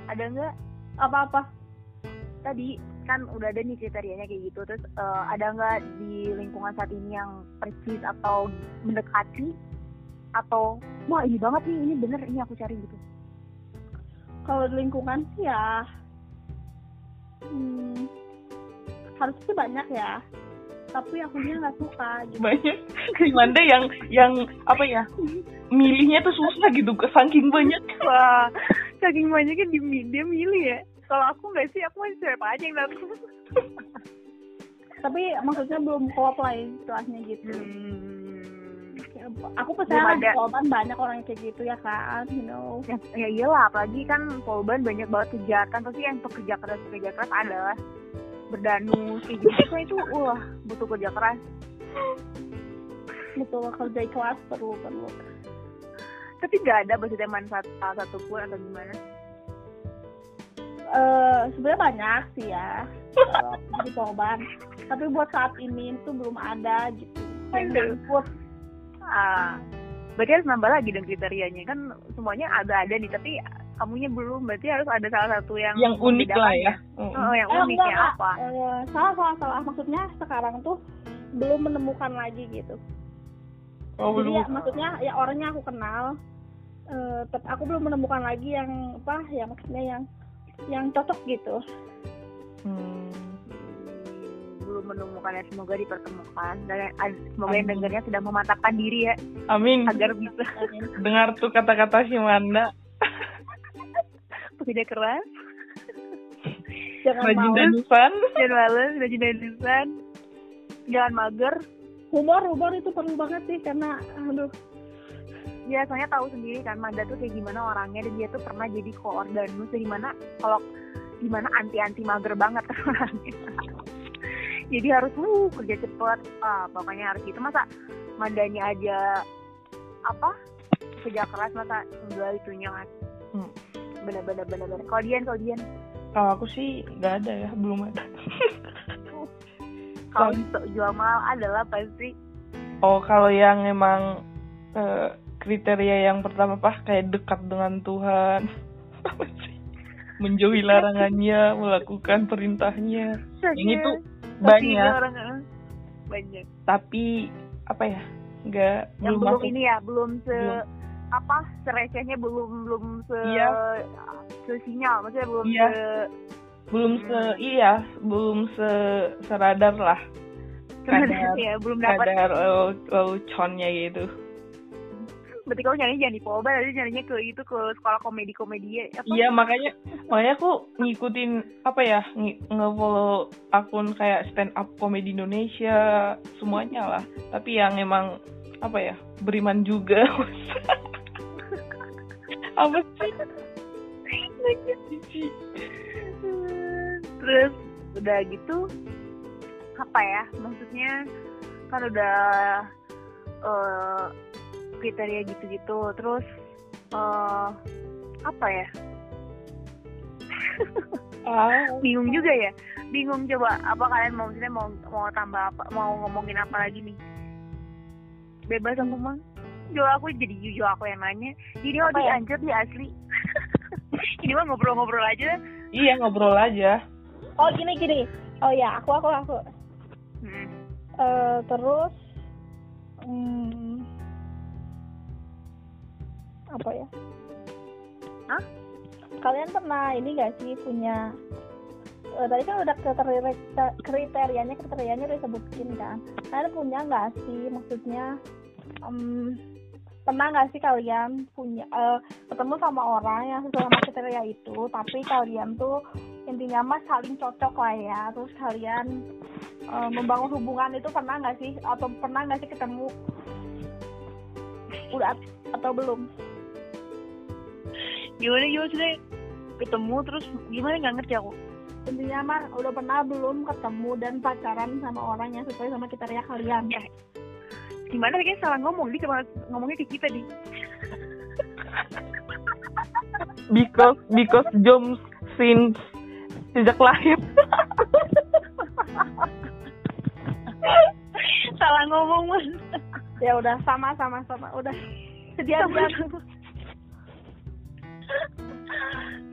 Ada nggak? Apa-apa. Tadi kan udah ada nih kriterianya kayak gitu. Terus eh, ada nggak di lingkungan saat ini yang persis atau mendekati? Atau wah ini banget nih ini bener ini aku cari gitu. Kalau di lingkungan sih ya hmm, harusnya banyak ya tapi aku dia nggak suka gitu. Banyak. Gimana yang yang apa ya milihnya tuh susah gitu saking banyak wah saking banyaknya di, dia milih ya. Kalau aku nggak sih aku masih siapa aja yang datang. Tapi maksudnya belum klop lah istilahnya gitu. Hmm. Ya, aku percaya kan ada. Polban banyak orang yang kayak gitu ya kan you know. Ya, ya iyalah apalagi kan polban banyak banget kejahatan pasti yang pekerja keras pekerja keras adalah berdanus kayak gitu. Kan itu wah butuh kerja keras. Betul kerja kelas perlu perlu. Tapi nggak ada manfaat salah satu pun atau gimana? Eh sebenarnya banyak sih ya. Di Polban tapi buat saat ini itu belum ada gitu. Yang ikut ah berarti harus nambah lagi dong kriterianya. Kan semuanya ada ada nih tapi kamunya belum berarti harus ada salah satu yang yang unik lah ya? oh, oh yang eh, unik ya apa? Uh, salah salah salah. Maksudnya sekarang tuh belum menemukan lagi gitu. Oh, jadi belum. ya maksudnya ya orangnya aku kenal. Uh, tapi aku belum menemukan lagi yang apa ya maksudnya yang yang cocok gitu. Hmm. belum menemukannya semoga dipertemukan. Dan semoga Amin. yang dengarnya sudah memantapkan diri ya. Amin. Agar bisa. Dengar tuh kata-kata si Manda tidak keras. [laughs] Jangan rajin danusan jangan males rajin danusan jangan mager. Humor humor itu perlu banget sih karena aduh. Ya soalnya tahu sendiri kan Manda tuh kayak gimana orangnya dan dia tuh pernah jadi koordanus jadi gimana kalau gimana anti anti mager banget [laughs] orangnya. Jadi harus uh kerja cepet. Ah pokoknya harus gitu. Masa Mandanya aja apa kerja keras masa enggak itunya kan hmm benar-benar benar-benar kalau Dian kalau Dian? Kalau aku sih nggak ada ya belum ada. [laughs] Kalau untuk jual mahal adalah pasti. Oh kalau yang emang uh, kriteria yang pertama pak kayak dekat dengan Tuhan. [laughs] Menjauhi larangannya melakukan perintahnya. Ini tuh banyak. eh. banyak. Tapi apa ya nggak belum, belum ini ya belum se belum apa serecehnya belum belum se iya. se sinyal maksudnya belum iya. se belum hmm. se iya belum se seradar lah kadar ya, belum dapat kadar leluconnya gitu berarti kalau nyari jangan di Polba tapi nyarinya ke itu ke sekolah komedi komedi apa? iya makanya makanya aku ngikutin apa ya nge-follow akun kayak stand up komedi Indonesia semuanya lah tapi yang emang apa ya beriman juga [laughs] apa sih? Terus udah gitu apa ya maksudnya kan udah uh, kriteria gitu-gitu terus uh, apa ya? Oh. bingung juga ya bingung coba apa kalian mau maksudnya mau mau tambah apa mau ngomongin apa lagi nih? Bebas aku mah Jo aku jadi jujur aku yang nanya jadi oh dianjur ya? asli. [laughs] Ini mah ngobrol-ngobrol aja. Iya ngobrol aja. Oh gini gini. Oh ya aku aku aku. Hmm. uh, terus hmm, apa ya? Hah? kalian pernah ini gak sih punya uh, tadi kan udah kriteria kriterianya kriterianya udah disebutin kan. Kalian punya nggak sih? Maksudnya um, pernah nggak sih kalian punya uh, ketemu sama orang yang sesuai sama kriteria itu tapi kalian tuh intinya mah saling cocok lah ya terus kalian uh, membangun hubungan itu pernah nggak sih atau pernah nggak sih ketemu? Udah atau belum? Gimana gimana sih ketemu terus gimana? Nggak ngerti aku. Intinya mah udah pernah belum ketemu dan pacaran sama orang yang sesuai sama kriteria kalian. Ya gimana kayaknya salah ngomong? Di ngomongnya ke kita di. Because because Joms since sejak lahir. Salah ngomong mas. Ya udah sama sama sama. Udah. Sedian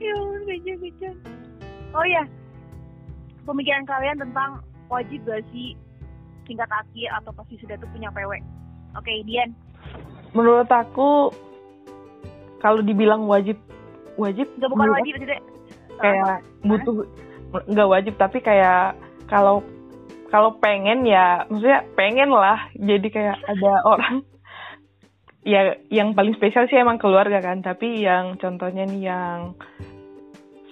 ya beja beja oh ya pemikiran kalian tentang wajib gak sih tingkat akhir atau pasti sudah tuh punya PW. Oke, okay, Dian. Menurut aku kalau dibilang wajib wajib nggak bukan wajib tidak kayak butuh nggak wajib tapi kayak kalau kalau pengen ya maksudnya pengen lah jadi kayak ada orang ya yang paling spesial sih emang keluarga kan tapi yang contohnya nih yang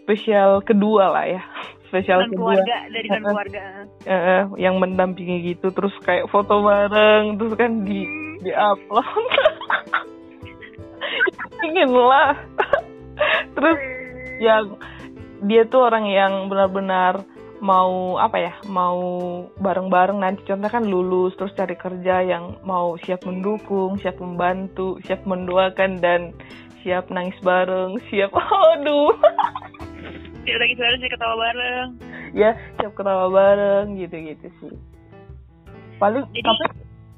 spesial kedua lah ya spesial dan keluarga dari dan [laughs] keluarga. Uh, yang mendampingi gitu terus kayak foto bareng terus kan di hmm. di upload. [laughs] Ingin lah. [laughs] Terus yang dia tuh orang yang benar-benar mau apa ya mau bareng-bareng. Nanti contohnya kan lulus terus cari kerja yang mau siap mendukung siap membantu siap mendoakan dan siap nangis bareng siap. Aduh lagi bareng siap ketawa bareng ya siap ketawa bareng gitu gitu sih paling Jadi, tapi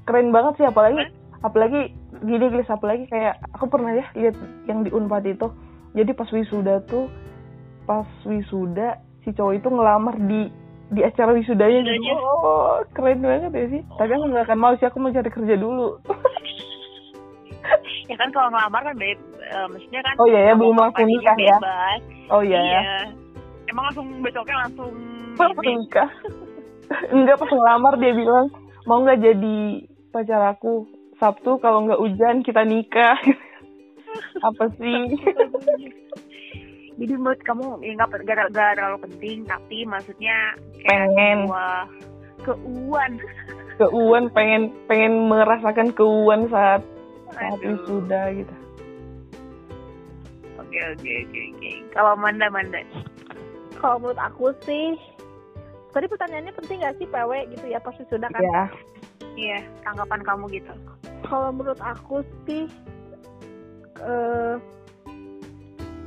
keren banget sih apalagi apa? apalagi gini guys apalagi kayak aku pernah ya lihat yang di unpad itu jadi pas wisuda tuh pas wisuda si cowok itu ngelamar di di acara wisudanya gitu. Oh, keren banget ya sih. Tapi aku nggak akan mau sih, aku mau cari kerja dulu. [laughs] [laughs] ya kan kalau ngelamar kan beb, uh, maksudnya kan. Oh iya ya, belum langsung nikah ya. Oh iya. iya. Ya. Emang langsung besoknya langsung. [laughs] Langsung nikah. Enggak pas ngelamar dia bilang mau nggak jadi pacar aku Sabtu kalau nggak hujan kita nikah. [laughs] Apa sih? jadi menurut kamu ya nggak gak, gak terlalu penting tapi maksudnya kayak pengen keuan keuan pengen pengen merasakan keuan saat saat wisuda gitu. Oke oke oke oke. Kalau Manda Manda? Kalau menurut aku sih tadi pertanyaannya penting gak sih PW gitu ya pas wisuda kan? Iya. Iya tanggapan kamu gitu. Kalau menurut aku sih uh,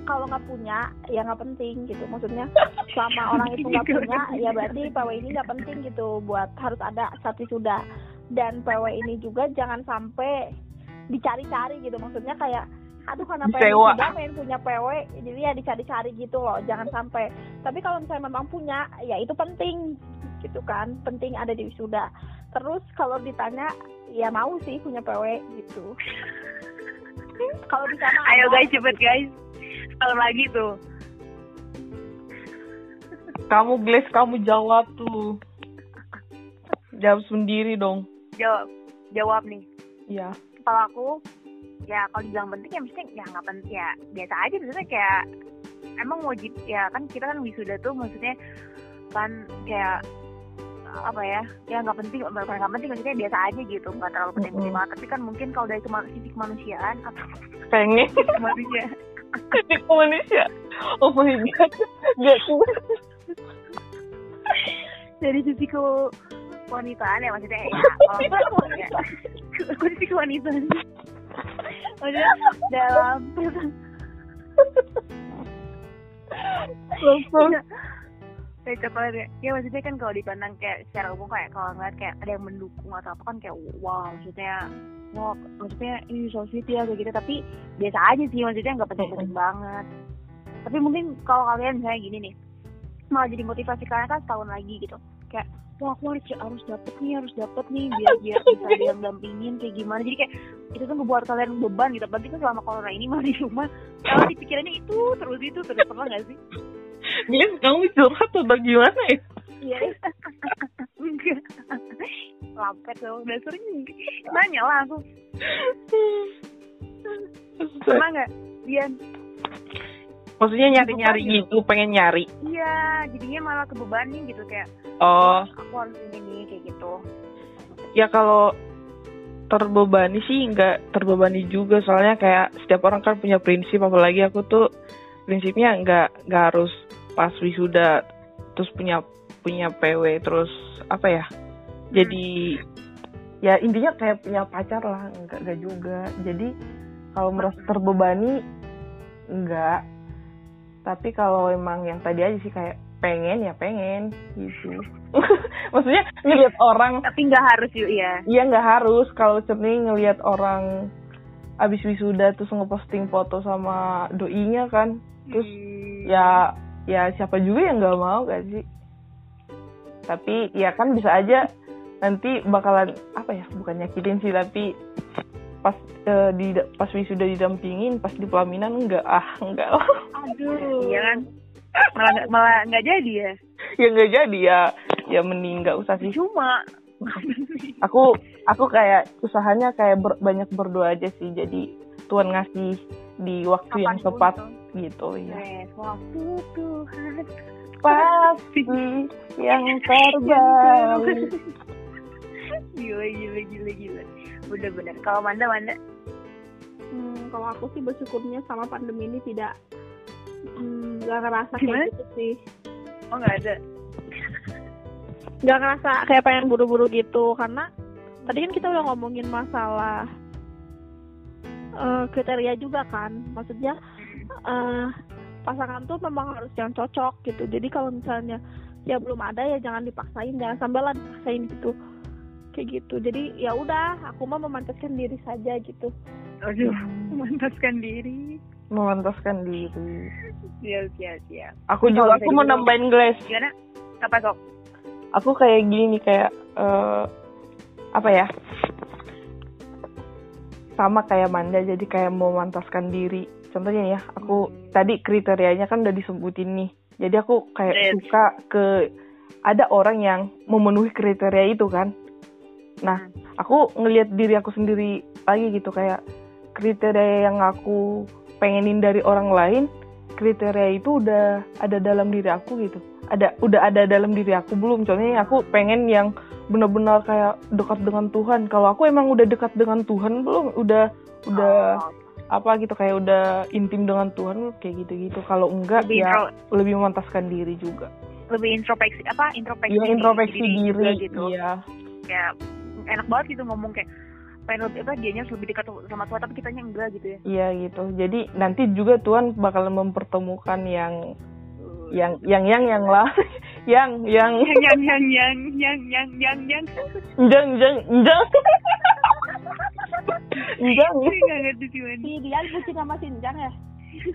kalau nggak punya ya nggak penting gitu. Maksudnya selama orang itu nggak punya ya berarti PW ini nggak penting gitu buat harus ada satu sudah. Dan PW ini juga jangan sampai dicari-cari gitu. Maksudnya kayak aduh karena PW sudah main punya PW jadi ya dicari-cari gitu loh jangan sampai. Tapi kalau misalnya memang punya ya itu penting gitu kan. Penting ada di wisuda. Terus kalau ditanya ya mau sih punya PW gitu. Kalau di sana ayo guys cepet guys. Kalau lagi tuh. Kamu Glace kamu jawab tuh. Jawab sendiri dong. Jawab. Jawab nih. Iya kalau aku ya kalau dibilang penting ya mesti ya nggak penting ya biasa aja. Maksudnya kayak emang wajib ya kan kita kan wisuda tuh maksudnya kan kayak apa ya ya nggak penting bukan nggak penting maksudnya biasa aja gitu. Nggak terlalu penting penting banget. Tapi kan mungkin kalau dari sisi kemanusiaan atau pengen. Manusia di Indonesia oh my god. Gak dari sisi ke wanitaan ya maksudnya ya [laughs] kalau ya sisi kewanitaan maksudnya dalam. Langsung kayak coklat ya. Ya maksudnya kan kalau dipandang kayak secara umum kayak kalau ngeliat kayak ada yang mendukung atau apa kan kayak wow maksudnya wah maksudnya ini so sweet ya kayak gitu. Tapi biasa aja sih maksudnya nggak penting-penting banget. Tapi mungkin kalau kalian misalnya gini nih malah jadi motivasi kalian kan setahun lagi gitu. Kayak wah aku harus harus dapet nih harus dapet nih biar biar bisa [laughs] yang dampingin kayak gimana jadi kayak itu tuh ngebuat kalian beban gitu berarti kan selama corona ini malah di rumah kalau dipikirannya itu terus itu terus pernah gak sih Gila, kamu curhat atau gimana ya? Iya. Lampet tuh, udah sering nanya lah [laughs] aku. Pernah nggak, Dian? Maksudnya nyari-nyari gitu, pengen nyari? Iya, jadinya malah kebebanin gitu kayak. Oh. Aku harus ini nih, kayak gitu. Ya kalau terbebani sih nggak terbebani juga soalnya kayak setiap orang kan punya prinsip apalagi aku tuh prinsipnya nggak nggak harus pas wisuda terus punya punya PW terus apa ya jadi ya intinya kayak punya pacar lah enggak enggak juga jadi kalau merasa terbebani enggak tapi kalau emang yang tadi aja sih kayak pengen ya pengen gitu. [laughs] Maksudnya ngelihat orang tapi nggak harus yuk ya iya nggak harus. Kalau cernih ngelihat orang abis wisuda terus ngeposting foto sama doinya kan terus hmm. ya ya siapa juga yang nggak mau gak sih? Tapi ya kan bisa aja nanti bakalan apa ya bukan nyakitin sih tapi pas uh, di pas wisuda didampingin pas di pelaminan enggak. Ah enggak aduh. Iya kan? Malah malah nggak jadi ya? Ya nggak jadi ya. Ya mending nggak usah sih. Cuma. Aku aku kayak usahanya kayak ber, banyak berdoa aja sih. Jadi Tuhan ngasih di waktu Kapan yang tepat gitu ya. Yes, waktu Tuhan. Pasti yang terbaik. [laughs] gila gila gila gila. Bener-bener. Kalau Manda Manda? Hmm, kalau aku sih bersyukurnya sama pandemi ini tidak hmm, nggak hmm, ngerasa kayak gitu sih. Oh nggak ada. [laughs] Nggak ngerasa kayak pengen buru-buru gitu karena tadi kan kita udah ngomongin masalah uh, kriteria juga kan maksudnya uh, pasangan tuh memang harus yang cocok gitu jadi kalau misalnya ya belum ada ya jangan dipaksain jangan sampai lah dipaksain gitu kayak gitu. Jadi ya udah aku mah memantaskan diri saja gitu. Aduh memantaskan diri. Memantaskan diri. Siap siap siap. Aku juga aku mau gitu nambahin glass gimana? Apa sok? Aku kayak gini nih kayak uh, apa ya? Sama kayak Manda jadi kayak memantaskan diri. Contohnya ya aku hmm. tadi kriterianya kan udah disebutin nih. Jadi aku kayak yes. suka ke ada orang yang memenuhi kriteria itu kan nah aku ngelihat diri aku sendiri lagi gitu kayak kriteria yang aku pengenin dari orang lain kriteria itu udah ada dalam diri aku gitu. Ada udah ada dalam diri aku belum. Contohnya aku pengen yang benar-benar kayak dekat dengan Tuhan. Kalau aku emang udah dekat dengan Tuhan belum? Udah udah oh. apa gitu kayak udah intim dengan Tuhan kayak gitu-gitu. Kalau enggak lebih ya intro, lebih memantaskan diri juga. Lebih introspeksi apa? Introspeksi ya, introspeksi diri, diri gitu. iya. Kayak enak banget gitu ngomong kayak pengen lebih apa dianya lebih dekat sama Tuhan tapi kitanya enggak gitu ya. Iya gitu. Jadi nanti juga Tuhan bakal mempertemukan yang yang yang yang yang lah. [laughs] Yang yang. Yang yang yang yang yang yang yang jang jang jang jang [laughs] nggak ngerti sih si dia bucin sama Sinjang ya?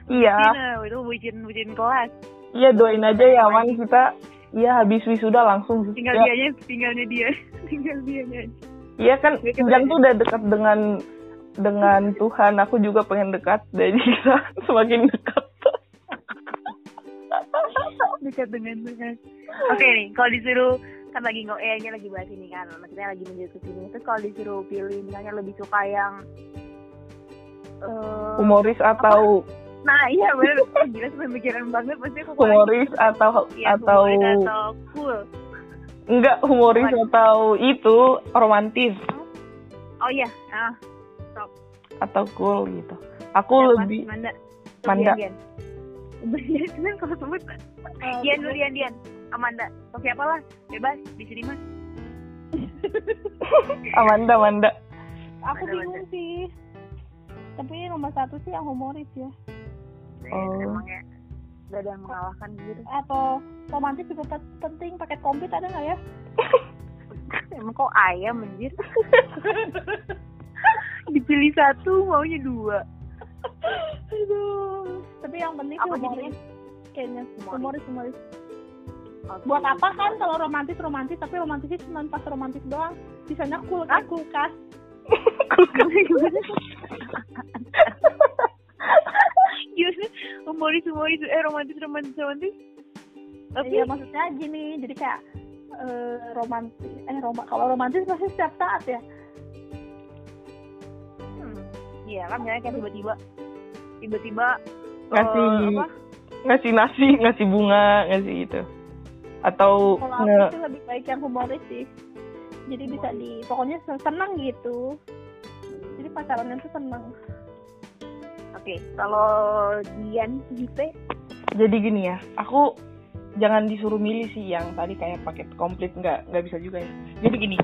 Iya. Itu bucin bucin kelas. Iya doain aja ya Wan kita iya habis wisuda langsung. Tinggal ya. dianya tinggalnya dia. [laughs] Tinggal dia iya kan Sinjang tuh udah dekat dengan dengan Tuhan aku juga pengen dekat. Jadi kita [laughs] semakin dekat. Dekat dengan Tuhan. Oke okay, nih kalau disuruh kan lagi nggak eh lagi bahas ini kan. Maksudnya lagi menuju ke sini. Terus kalau disuruh pilih misalnya lebih suka yang uh, humoris atau apa? Nah iya benar gila pemikiran banget. Pasti aku humoris atau ya, atau humoris atau cool. Enggak humoris What? atau itu romantis. Oh iya. Ah stop. Atau cool gitu. Aku ya, lebih Manda. Manda. Biasanya kalau sebut Dian dulu Dian Dian Amanda. Atau siapa lah? Bebas di sini mah. Amanda Amanda. Aku Amanda, bingung Amanda. sih tapi nomor satu sih yang humoris ya oh emangnya gak ada yang mengalahkan gitu atau romantis juga penting paket komplit ada nggak ya [laughs] emang kok ayam anjir [laughs] dipilih satu maunya dua [laughs] Aduh. Tapi yang penting sih humoris. Kayaknya humoris humoris. Okay. Buat apa kan kalau romantis romantis tapi romantisnya cuma pas romantis doang. Sisanya cool kan kulkas. Gimana? Humoris humoris eh romantis romantis romantis. Tapi ya maksudnya gini, jadi kayak uh, romantis eh rom kalau romantis pasti setiap saat ya iya kan misalnya kayak tiba-tiba tiba-tiba ngasih uh, apa? ngasih nasi ngasih bunga ngasih itu atau kalau nge... aku sih lebih baik yang humoris sih jadi bisa di pokoknya senang gitu. Jadi pacarannya tuh senang. Oke okay. kalau Dian Jipe jadi gini ya aku jangan disuruh milih sih yang tadi kayak paket komplit nggak nggak bisa juga ya. Jadi gini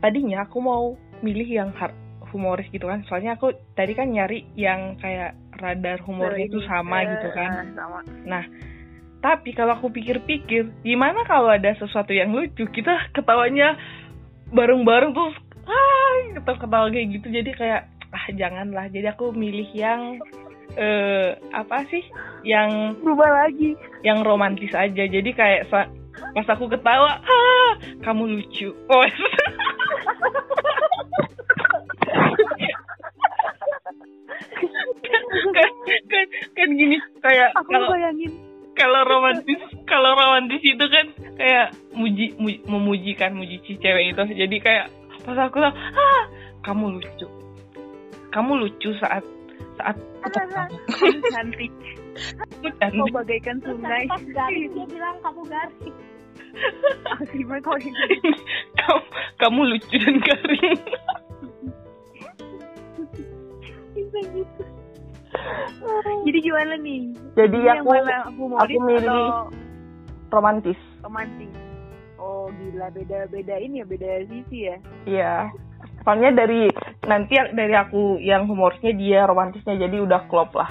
tadinya aku mau milih yang hard humoris gitu kan. Soalnya aku tadi kan nyari yang kayak radar humornya itu sama gitu kan. sama. nah tapi kalau aku pikir-pikir gimana kalau ada sesuatu yang lucu kita ketawanya bareng-bareng terus ah ketawa-ketawa kayak gitu. Jadi kayak ah janganlah. Jadi aku milih yang eh apa sih? Yang berubah lagi. yang romantis aja. Jadi kayak pas aku ketawa ah kamu lucu. Oh. [laughs] Kan kan gini kayak aku kalau bayangin kalau romantis kalau romantis itu kan kayak muji, muji memujikan muji si cewek itu. Jadi kayak pas aku tahu ah kamu lucu. Kamu lucu saat saat cantik. Kamu bagaikan sungai. dia bilang kamu garing [laughs] kamu kamu lucu dan garing. Bisa gitu. Jadi gimana nih jadi Ini aku aku milih atau... romantis. Romantis. Oh gila beda beda ini ya beda sisi ya? Iya. Soalnya dari nanti dari aku yang humorisnya dia romantisnya jadi udah klop lah.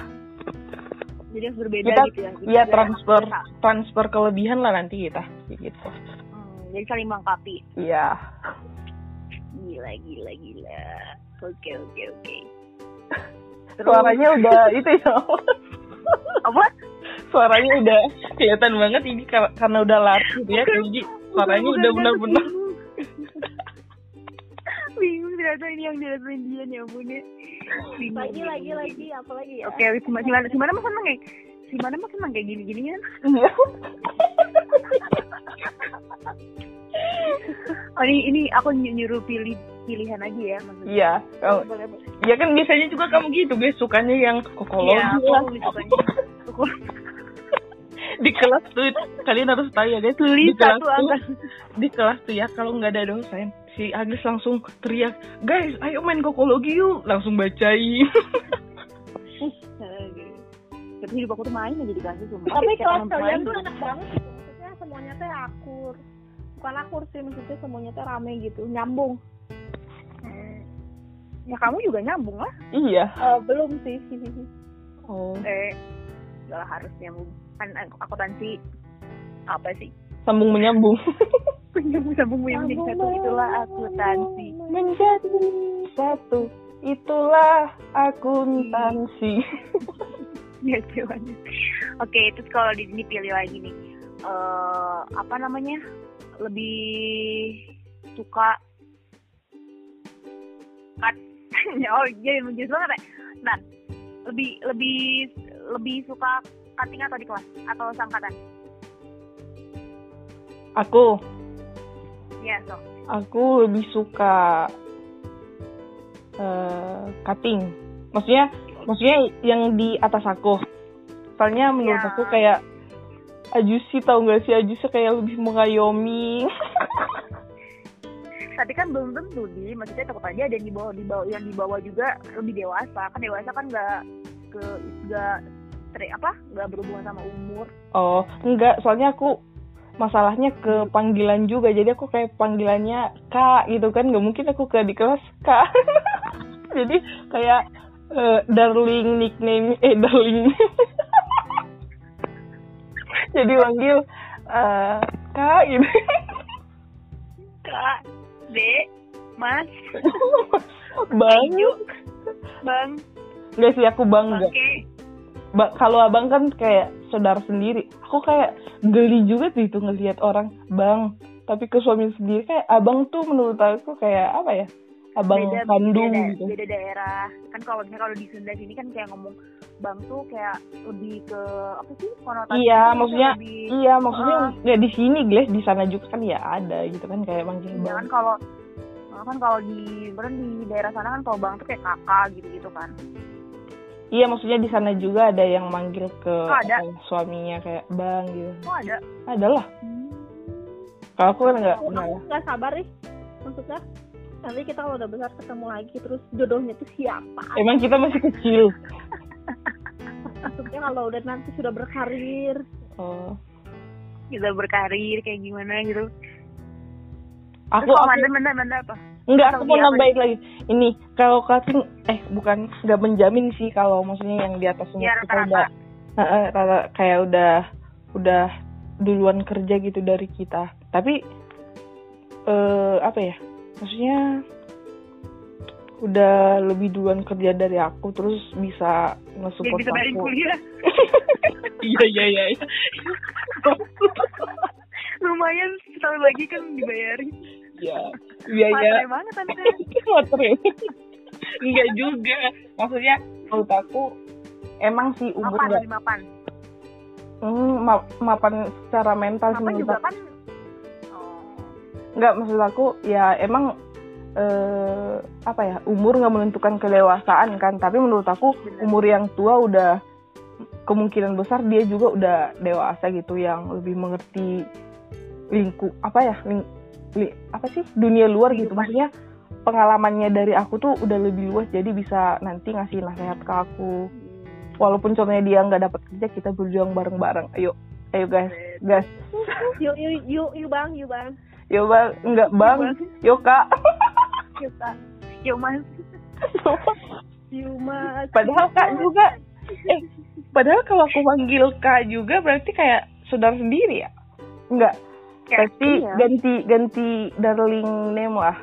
Jadi harus berbeda kita, gitu ya? Iya transfer transfer kelebihan lah nanti kita gitu. Hmm, jadi saling melengkapi. Iya. Gila gila gila. Oke oke oke. [laughs] Suaranya udah itu ya [laughs] apa? Suaranya udah kelihatan banget ini karena udah lari gitu ya jadi suaranya udah benar-benar. Bingung ternyata ini yang dirasain dia ya ampun ya. Lagi lagi lagi apa lagi ya. Oke si mana si mana mah seneng ya? Si mana mah seneng kayak gini gini kan? [laughs] Oh ini ini aku nyuruh pilih pilihan aja ya maksudnya. Iya oh, iya kan biasanya juga kamu gitu guys sukanya yang kokologi iya, aku sukanya di kelas tuh kalian harus tahu ya guys. Di kelas tuh di kelas tuh ya kalau nggak ada dosen si Agnes langsung teriak guys ayo main kokologi yuk langsung bacain. Tapi hidup aku tuh main aja di kelas itu tapi kelas kalian tuh enak banget gitu maksudnya semuanya tuh akur. Bukan akur sih maksudnya semuanya tuh rame gitu nyambung hmm. ya kamu juga nyambung lah. Iya. Uh, belum sih. Oh. Eh gak harus nyambung. Kan akuntansi apa sih? Sambung menyambung. [laughs] Menyambung sambung menyambung satu itulah akuntansi. menjadi satu itulah akuntansi. [laughs] Ya oke terus kalau di sini pilih lagi nih. Uh, apa namanya? Lebih suka cut [laughs] oh iya menjadi banget ya. Nah lebih lebih lebih suka cutting atau di kelas? Atau sangkatan aku. Ya so. Aku lebih suka uh, cutting. Maksudnya maksudnya yang di atas aku. Soalnya menurut ya. aku kayak Ajusi tau gak sih? Ajusi kayak lebih mengayomi [laughs] tapi kan belum tentu di. Maksudnya takut aja ada yang di bawah di bawah yang di bawah juga lebih dewasa. Kan dewasa kan nggak ke nggak apa nggak berhubungan sama umur. Oh enggak soalnya aku masalahnya ke panggilan juga. Jadi aku kayak panggilannya kak gitu kan. Nggak mungkin aku ke di kelas kak [laughs] jadi kayak uh, darling nickname eh darling. [laughs] Jadi panggil uh, kak gitu. [laughs] Kak dek mas [laughs] bang bang Gak sih aku bang Oke. Okay. Ba kalau abang kan kayak saudara sendiri. Aku kayak geli juga tuh itu ngelihat orang bang. Tapi ke suami sendiri kayak abang tuh menurut aku kayak apa ya? Abang beda, kandung beda, gitu. Beda daerah. Kan kalau misalnya kalau di Sunda sini kan kayak ngomong bang tuh kayak lebih ke apa sih konotasi iya maksudnya lebih, iya maksudnya uh, ya di sini Gles di sana juga kan ya ada gitu kan kayak manggil iya bang kan kalau kan kalau di beren di daerah sana kan kalau bang tuh kayak kakak gitu gitu kan Iya maksudnya di sana juga ada yang manggil ke oh, ada. suaminya kayak bang gitu. Oh ada. Ada lah. Hmm. Kalau aku kan nggak. Aku nggak sabar nih. Maksudnya nanti kita kalau udah besar ketemu lagi terus jodohnya tuh siapa? Emang kita masih kecil. Maksudnya kalau udah nanti sudah berkarir. Oh. Kita berkarir kayak gimana gitu. Aku, Terus aku... mana mana mana apa? Enggak, aku mau nambahin lagi. Ini kalau cutting eh bukan nggak menjamin sih kalau maksudnya yang di atas ya, kita udah uh, rata, kayak udah udah duluan kerja gitu dari kita. Tapi eh apa ya? Maksudnya udah lebih duluan kerja dari aku terus bisa nge-support ya, bisa aku. kuliah. [laughs] iya iya iya. iya. [laughs] Lumayan setahun lagi kan dibayarin. Iya. Iya iya. banget anda. [laughs] Materai. Enggak juga. Maksudnya menurut aku emang sih umur mapan, enggak. mapan. Hmm, ma mapan secara mental mapan juga kan. Enggak maksud aku ya emang eh, apa ya umur nggak menentukan kelewasaan kan. Tapi menurut aku umur yang tua udah kemungkinan besar dia juga udah dewasa gitu yang lebih mengerti lingkup apa ya ling, li, apa sih dunia luar gitu. Maksudnya pengalamannya dari aku tuh udah lebih luas jadi bisa nanti ngasih nasihat ke aku. Walaupun contohnya dia nggak dapat kerja kita berjuang bareng-bareng. Ayo ayo guys guys yuk yuk yuk yuk bang yuk bang yuk bang. Enggak bang. Yuk kak. Yuk kak yuk mas. Yuk mas. Padahal kak juga eh padahal kalau aku panggil kak juga berarti kayak saudara sendiri ya? Enggak. Pasti iya. ganti ganti darling name lah.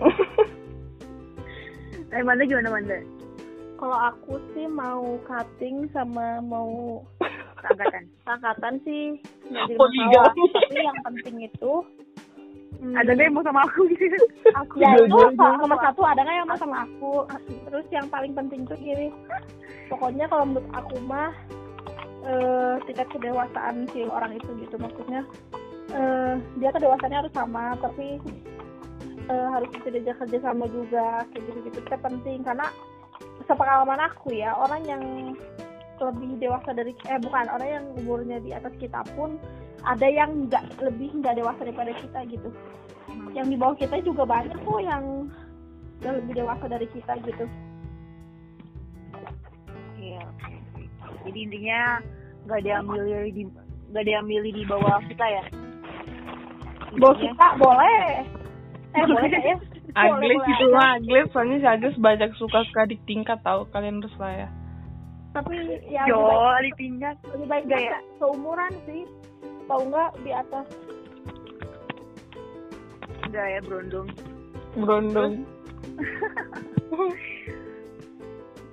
[laughs] eh Manda gimana Manda? kalau aku sih mau cutting sama mau [laughs] angkatan angkatan sih. Nggak jadi masalah tapi yang penting itu hmm, ada deh mau sama aku. Gitu aku ya Iya, itu iya, iya. nomor satu ada nggak yang mau sama aku? Terus yang paling penting tuh gini. Pokoknya kalau menurut aku mah eh, tingkat kedewasaan si orang itu gitu. Maksudnya eh, dia kedewasaannya harus sama tapi eh, harus bisa diajak kerja sama juga kayak gitu gitu itu penting. Karena sepengalaman aku ya orang yang lebih dewasa dari eh bukan orang yang umurnya di atas kita pun ada yang nggak lebih nggak dewasa daripada kita gitu. Yang di bawah kita juga banyak kok yang yang lebih dewasa dari kita gitu. Iya. Jadi intinya nggak ada yang milih di nggak ada yang milih di bawah kita ya? bawah kita boleh. Eh boleh ya? Boleh, Agles itu mah Agles soalnya si Agles banyak suka suka di tingkat tahu kalian harus lah ya tapi ya Jo, lebih baik, lebih baik nggak seumuran sih. Tahu nggak di atas. Enggak ya, berondong. berondong.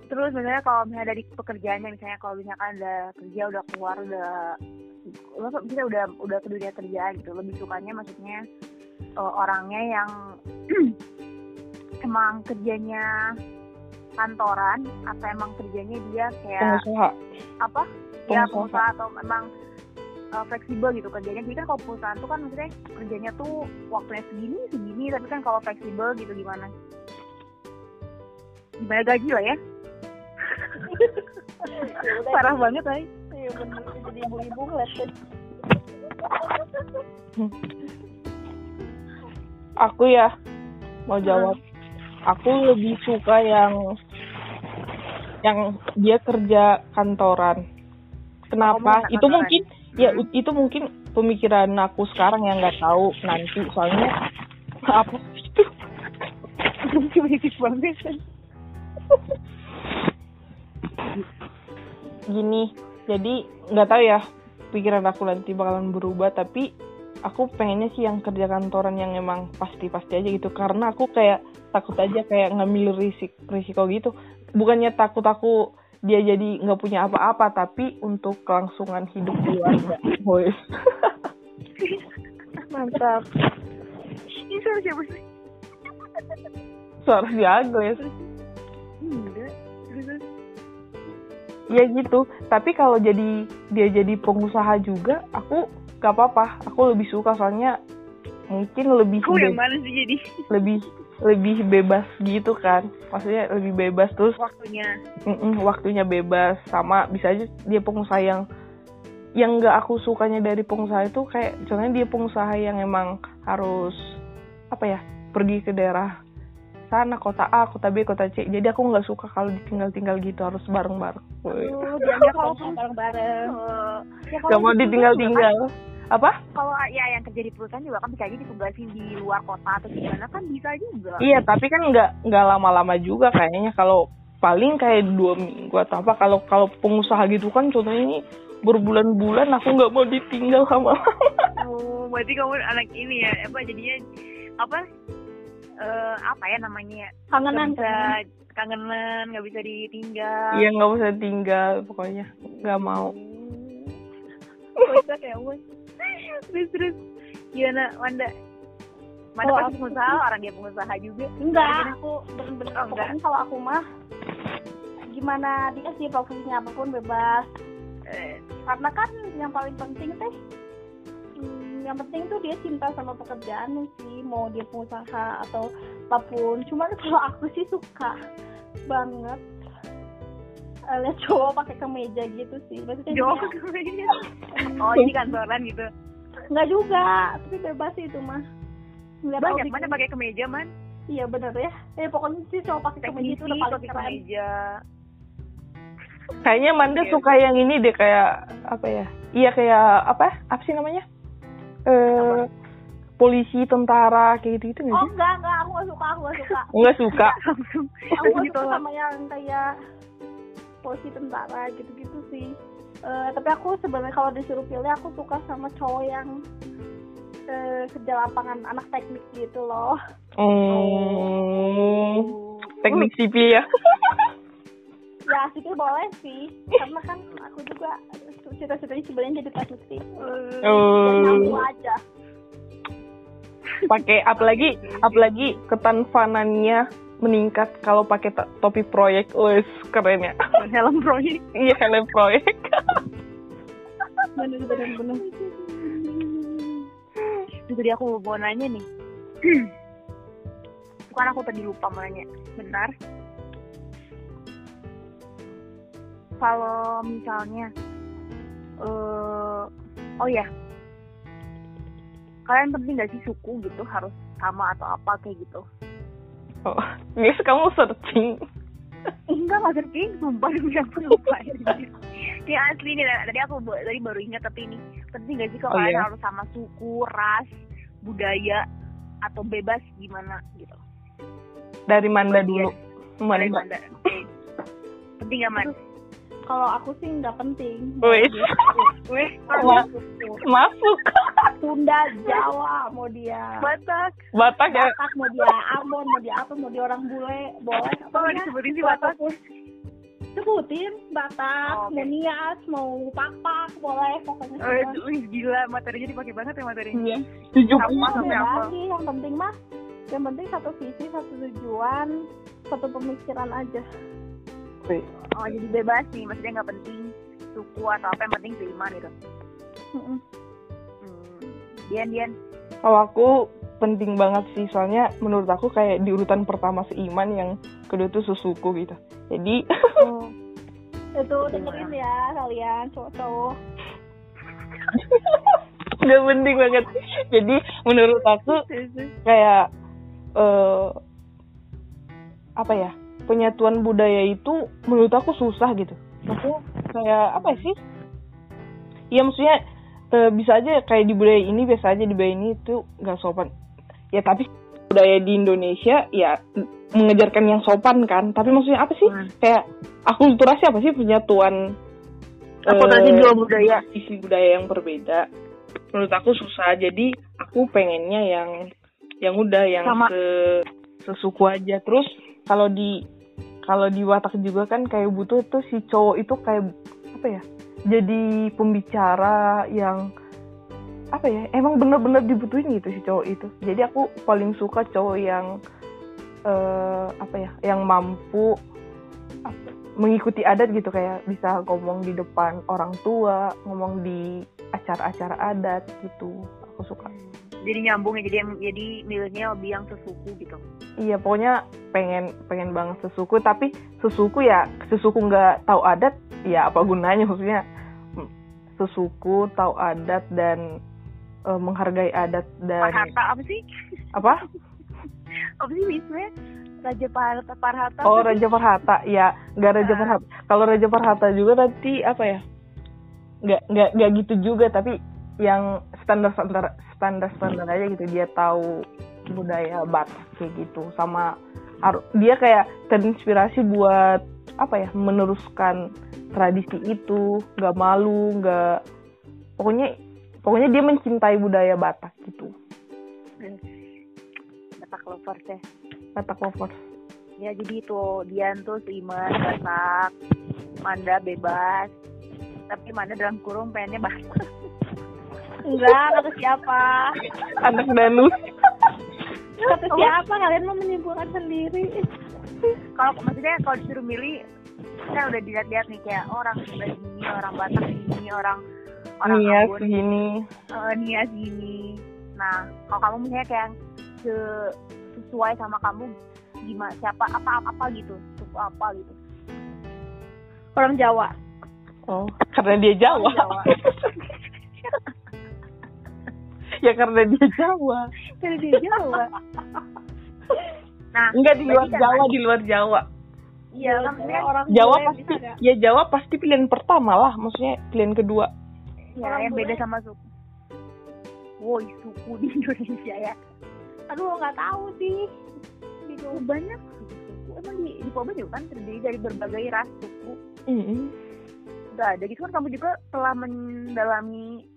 Terus? [laughs] Misalnya kalau misalnya dari pekerjaannya misalnya kalau misalkan udah kerja udah keluar udah lo bisa udah udah ke dunia kerja gitu. Lebih sukanya maksudnya eh, orangnya yang [clears throat] emang kerjanya kantoran atau emang kerjanya dia kayak pengusaha. apa? Ya Pengusaha. pengusaha atau memang uh, fleksibel gitu kerjanya. Jadi kan kalau perusahaan tuh kan maksudnya kerjanya tuh waktunya segini segini tapi kan kalau fleksibel gitu gimana? Gimana gaji lah ya? Parah banget lah iya bener. Jadi ibu-ibu ngeliatin aku ya mau jawab. Aku lebih suka yang yang dia kerja kantoran. Kenapa? Kamu itu mungkin ya u- itu mungkin pemikiran aku sekarang yang nggak tahu nanti. Soalnya apa itu primitif banget gini jadi nggak tahu ya pikiran aku nanti bakalan berubah tapi aku pengennya sih yang kerja kantoran yang emang pasti-pasti aja gitu. Karena aku kayak takut aja kayak ngambil risik risiko gitu bukannya takut aku dia jadi nggak punya apa-apa tapi untuk kelangsungan hidup keluarga boy [laughs] [laughs] mantap. Ini suara siapa sih? Suara si Agnes. Ya gitu. Tapi kalau jadi dia jadi pengusaha juga aku gak apa-apa. Aku lebih suka soalnya mungkin lebih aku yang mana sih jadi. lebih lebih bebas gitu kan. Maksudnya lebih bebas terus waktunya. Mm-mm, waktunya bebas. Sama bisa aja dia pengusaha yang yang nggak aku sukanya dari pengusaha itu kayak contohnya dia pengusaha yang emang harus apa ya pergi ke daerah sana kota A kota B kota C. Jadi aku nggak suka kalau ditinggal-tinggal gitu harus bareng-bareng. Tuh, biasanya kalau bareng-bareng. Ya, Gak mau ditinggal-tinggal apa kalau ya yang kerja di perusahaan juga kan bisa aja ditugasin di luar kota atau gimana kan bisa juga Iya, tapi kan nggak nggak lama-lama juga kayaknya kalau paling kayak dua minggu atau apa. Kalau kalau pengusaha gitu kan contohnya ini berbulan-bulan aku nggak mau ditinggal sama. [laughs] Oh, berarti kamu anak ini ya, apa jadinya apa? eh apa ya namanya? kangenan Nggak bisa kan kangenan, nggak bisa ditinggal. Iya nggak usah tinggal pokoknya nggak mau. Bocah ya, woi. Terus terus gimana Wanda? Mana pasti aku pengusaha, orang dia pengusaha juga. enggak Gimana? aku bener-bener Oh, enggak. kalau aku mah gimana dia sih profesinya apa pun bebas Eh, karena kan yang paling penting teh hmm, yang penting tuh dia cinta sama pekerjaannya sih mau dia pengusaha atau apa pun cuman [laughs] kalau aku sih suka banget eh, lihat cowok pakai kemeja gitu sih maksudnya jauh dia- Oh, ini [laughs] kantoran gitu. Nggak juga tapi bebas sih itu mah Ngeliat Banyak mana pakai kemeja, man? iya bener ya eh pokoknya sih cowok pakai kemeja itu udah paling keren kemeja. Kayaknya Manda Oke. suka yang ini deh kayak apa ya? Iya kayak apa? Apa sih namanya? Eh polisi, tentara kayak gitu gitu nggak oh enggak enggak aku nggak suka aku nggak suka [laughs] Nggak suka. [laughs] Aku nggak gitu suka sama yang kayak polisi tentara gitu-gitu sih Eh, tapi aku sebenarnya kalau disuruh pilih aku suka sama cowok yang eh, kerja lapangan anak teknik gitu loh. Hmm, teknik sipil ya. [laughs] ya sih boleh sih. Karena kan aku juga cita-citanya sebenarnya jadi tasukti oh. aja. Pakai apalagi apalagi ketanfanannya meningkat kalau pakai topi proyek. Wes keren ya. [laughs] Helm proyek. Iya helm proyek. Bener bener bener. Tadi aku mau nanya nih. [clears throat] Bukan aku tadi lupa mau nanya. Bentar kalau misalnya uh, oh ya kalian penting gak sih suku gitu? Harus sama atau apa kayak gitu oh biasa kamu searching. Enggak nggak searching. Sumpah demi aku lupa. [laughs] Ini asli nih tadi aku tadi baru ingat tapi ini penting gak sih kalau oh, kalian iya? harus sama suku ras budaya atau bebas gimana gitu. Dari Manda dulu. Dari Manda. Penting gak man kalau aku sih nggak penting. Wih. Wih, masuk. Sunda, Jawa, mau dia. Batak. Batak ya. Batak mau dia Ambon, mau dia apa, mau dia orang bule, boleh. Apa oh, disebutin sih Batak? Sebutin Batak, oh, okay. mau Nias, mau Pakpak, boleh pokoknya. Oh, wih, gila materinya dipakai banget ya materinya. Iya. Tujuh puluh sampai apa? Yang penting mah, yang penting satu visi, satu tujuan, satu pemikiran aja. Oh jadi bebas nih maksudnya nggak penting suku atau apa yang penting seiman gitu hmm. Dian Dian. Kalau aku penting banget sih. Soalnya menurut aku kayak di urutan pertama seiman yang kedua tuh sesuku gitu. Jadi [laughs] oh. itu dengerin ya kalian cowok-cowok. Gak penting banget. Jadi menurut aku kayak uh, apa ya penyatuan budaya itu menurut aku susah gitu. Aku kayak apa sih? Ya maksudnya e, bisa aja kayak di budaya ini biasa aja di budaya ini itu nggak sopan. Ya tapi budaya di Indonesia ya mengejarkan yang sopan kan. Tapi maksudnya apa sih? Hmm. kayak akulturasi apa sih? Penyatuan akulturasi uh, dua budaya. isi budaya yang berbeda. Menurut aku susah. Jadi aku pengennya yang yang udah yang Sama. se sesuku aja. Terus kalau di kalau di watak juga kan kayak butuh tuh si cowok itu kayak apa ya jadi pembicara yang apa ya emang bener-bener dibutuhin gitu si cowok itu. Jadi aku paling suka cowok yang uh, apa ya yang mampu mengikuti adat gitu. Kayak bisa ngomong di depan orang tua ngomong di acara-acara adat gitu. Aku suka jadi nyambung ya jadi jadi milenial lebih yang sesuku gitu. Iya pokoknya pengen pengen banget sesuku tapi sesuku ya sesuku nggak tahu adat ya apa gunanya? Maksudnya hmm, sesuku tahu adat dan uh, menghargai adat dan Parhata apa sih? Apa? [laughs] Apa sih misalnya Raja Parhata Parhata oh Raja Parhata ya nggak Raja nah. Parhata. Kalau Raja Parhata juga nanti apa ya? Nggak nggak nggak gitu juga tapi yang standar standar standar standar aja gitu. Dia tahu budaya Batak kayak gitu. Sama dia kayak terinspirasi buat apa ya meneruskan tradisi itu. Nggak malu nggak pokoknya pokoknya dia mencintai budaya Batak gitu. Batak lovers ya. Batak lovers. Ya jadi itu Dian tuh seiman Batak. Manda bebas. Tapi Manda dalam kurung pengennya Batak [laughs] Enggak, kata siapa? Anak danus. Kata siapa? Kalian mau menyimpulkan sendiri. Kalau maksudnya kalau disuruh milih, kita udah dilihat-lihat nih kayak orang sebelah sini, orang Batak sini, orang orang Nia sini. Uh, Nia sini. Nah, kalau kamu misalnya kayak se sesuai sama kamu gimana siapa apa apa, apa gitu suku apa gitu orang Jawa oh karena dia Jawa, Jawa. [laughs] ya karena dia Jawa. Karena dia Jawa. Nah enggak di luar Jawa di luar Jawa. Iya maksudnya orang Jawa pasti ya Jawa pasti pilihan pertama lah maksudnya pilihan kedua. Ya yang beda sama suku. Woi suku di [laughs] Indonesia ya. Aduh nggak tahu sih. Gitu banyak suku. Emang di di Papua juga kan? Terdiri dari berbagai ras suku. Mm -hmm. Gak ada gitu kan? Kamu juga telah mendalami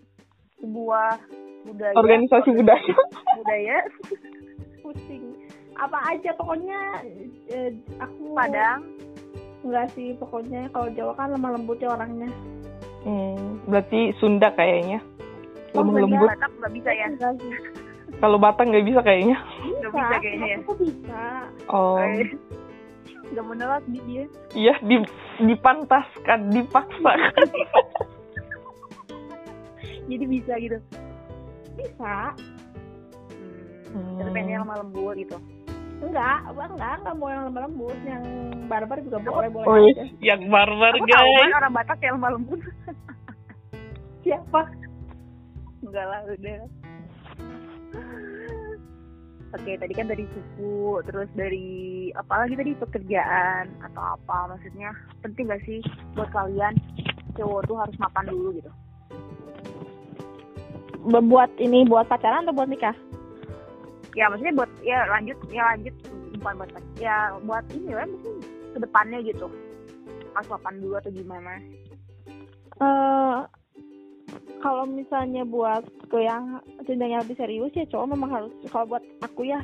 sebuah budaya. Organisasi budaya. [laughs] Budaya. Pusing. Apa aja pokoknya eh, aku Padang. Enggak sih pokoknya kalau Jawa kan lemah lembut ya orangnya. Hmm, berarti Sunda kayaknya. Oh, lemah Sunda, lembut. Batak nggak bisa ya? kalau Batak nggak bisa kayaknya. Nggak bisa. kayaknya ya? aku bisa. Oh. Eh, Nggak mau nolak nih dia. iya di dipantaskan dipaksakan [laughs] Jadi bisa gitu. bisa Hmm. Tapi pengennya lemah lembut gitu. enggak enggak enggak enggak mau yang lemah lembut yang barbar juga boleh boleh oh aja yang barbar Aku tahu guys kan orang Batak yang lemah lembut. [laughs] siapa Enggak lah, udah. Oke, tadi kan dari suku, terus dari apa lagi tadi pekerjaan atau apa maksudnya penting gak sih buat kalian cowok tuh harus mapan dulu gitu? Buat ini buat pacaran atau buat nikah? Ya maksudnya buat ya lanjut ya lanjut. Bukan buat ya buat ini lah mungkin ke depannya gitu. Mapan dulu atau gimana? eh kalau misalnya buat ke yang jenjang yang lebih serius ya cowok memang harus kalau buat aku ya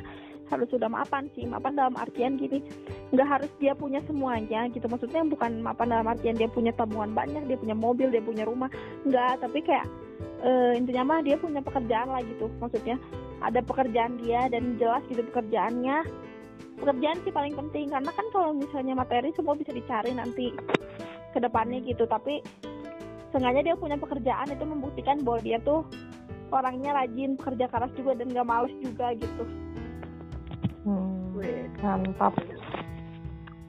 harus sudah mapan sih mapan dalam artian gini nggak harus dia punya semuanya gitu. Maksudnya bukan mapan dalam artian dia punya tabungan banyak dia punya mobil dia punya rumah nggak. Tapi kayak eh, intinya mah dia punya pekerjaan lah gitu. Maksudnya ada pekerjaan dia dan jelas gitu pekerjaannya. Pekerjaan sih paling penting karena kan kalau misalnya materi semua bisa dicari nanti ke depannya gitu. Tapi sengaja dia punya pekerjaan itu membuktikan bahwa dia tuh orangnya rajin kerja keras juga dan gak males juga gitu hmm, Wih, mantap.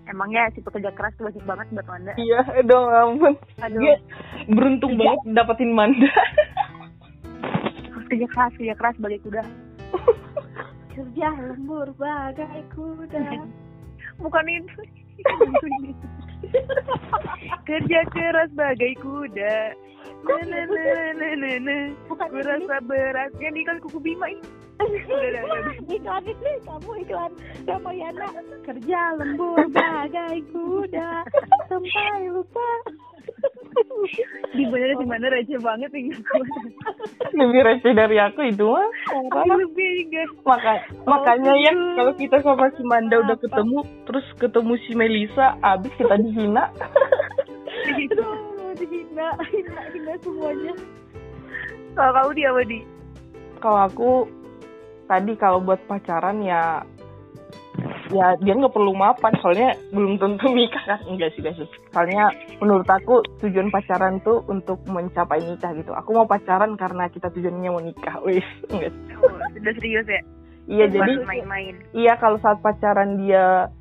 Emangnya si pekerja keras tuh wajib banget buat Wanda? iya dong ampun. Aduh, Dia beruntung banget dapetin Manda. Kerja keras, kerja keras sebagai kuda. [laughs] kerja lembur bagai kuda. [laughs] Bukan itu. [laughs] kerja keras bagai kuda. Na na na na na na. bukan Ku rasa berat. Yang di kan kuku bima ini. Iklan itu kamu iklan Ramayana kerja lembur bagai kuda sampai lupa Di bener di mana receh banget ini. lebih receh dari aku itu mah lebih guys. Maka, makanya ya kalau kita sama si Manda udah ketemu terus ketemu si Melisa abis kita dihina aduh dihina hina hina semuanya Kalau kamu dia apa di? kalau aku tadi kalau buat pacaran ya ya dia nggak perlu mapan soalnya belum tentu [laughs] nikah kan enggak sih guys soalnya menurut aku tujuan pacaran tuh untuk mencapai nikah gitu aku mau pacaran karena kita tujuannya mau nikah [laughs] wis enggak. Oh, sudah serius ya? iya jadi main-main. iya kalau saat pacaran dia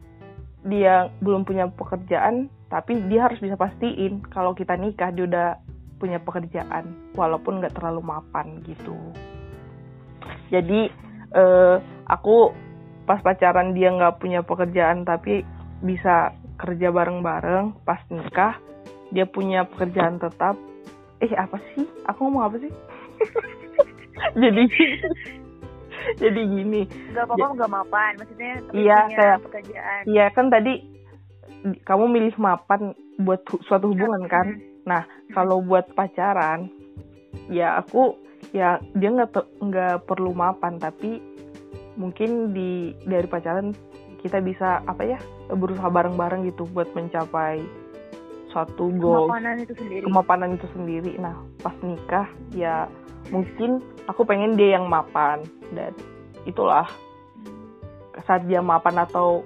dia belum punya pekerjaan tapi dia harus bisa pastiin kalau kita nikah dia udah punya pekerjaan walaupun nggak terlalu mapan gitu jadi eh, aku pas pacaran dia nggak punya pekerjaan tapi bisa kerja bareng-bareng pas nikah dia punya pekerjaan tetap eh apa sih aku ngomong apa sih [laughs] jadi [laughs] jadi gini Gak apa-apa gak mapan. Maksudnya Iya, kayak- pekerjaan. Iya kan tadi di- kamu milih mapan buat suatu hubungan kan. Nah kalau buat pacaran, ya aku ya dia nggak nggak perlu mapan tapi mungkin di dari pacaran kita bisa apa ya berusaha bareng-bareng gitu buat mencapai suatu goal Makanan itu sendiri. kemapanan itu sendiri. Nah pas nikah ya mungkin aku pengen dia yang mapan dan itulah saat dia mapan atau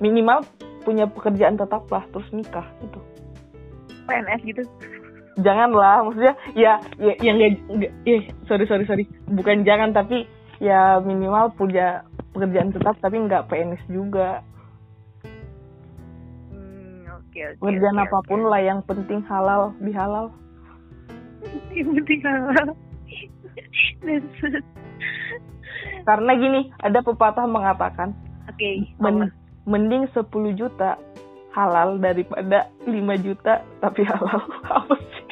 minimal punya pekerjaan tetap lah terus nikah gitu PNS gitu. janganlah maksudnya ya ya yang nggak- eh sorry sorry sorry bukan jangan tapi ya minimal punya pekerjaan tetap tapi nggak PNS juga Hmm, oke oke. pekerjaan oke, apa pun lah yang penting halal bihalal. Yang penting halal. karena gini ada pepatah mengatakan Oke. Men- mending 10 juta halal daripada 5 juta tapi halal [laughs] apa sih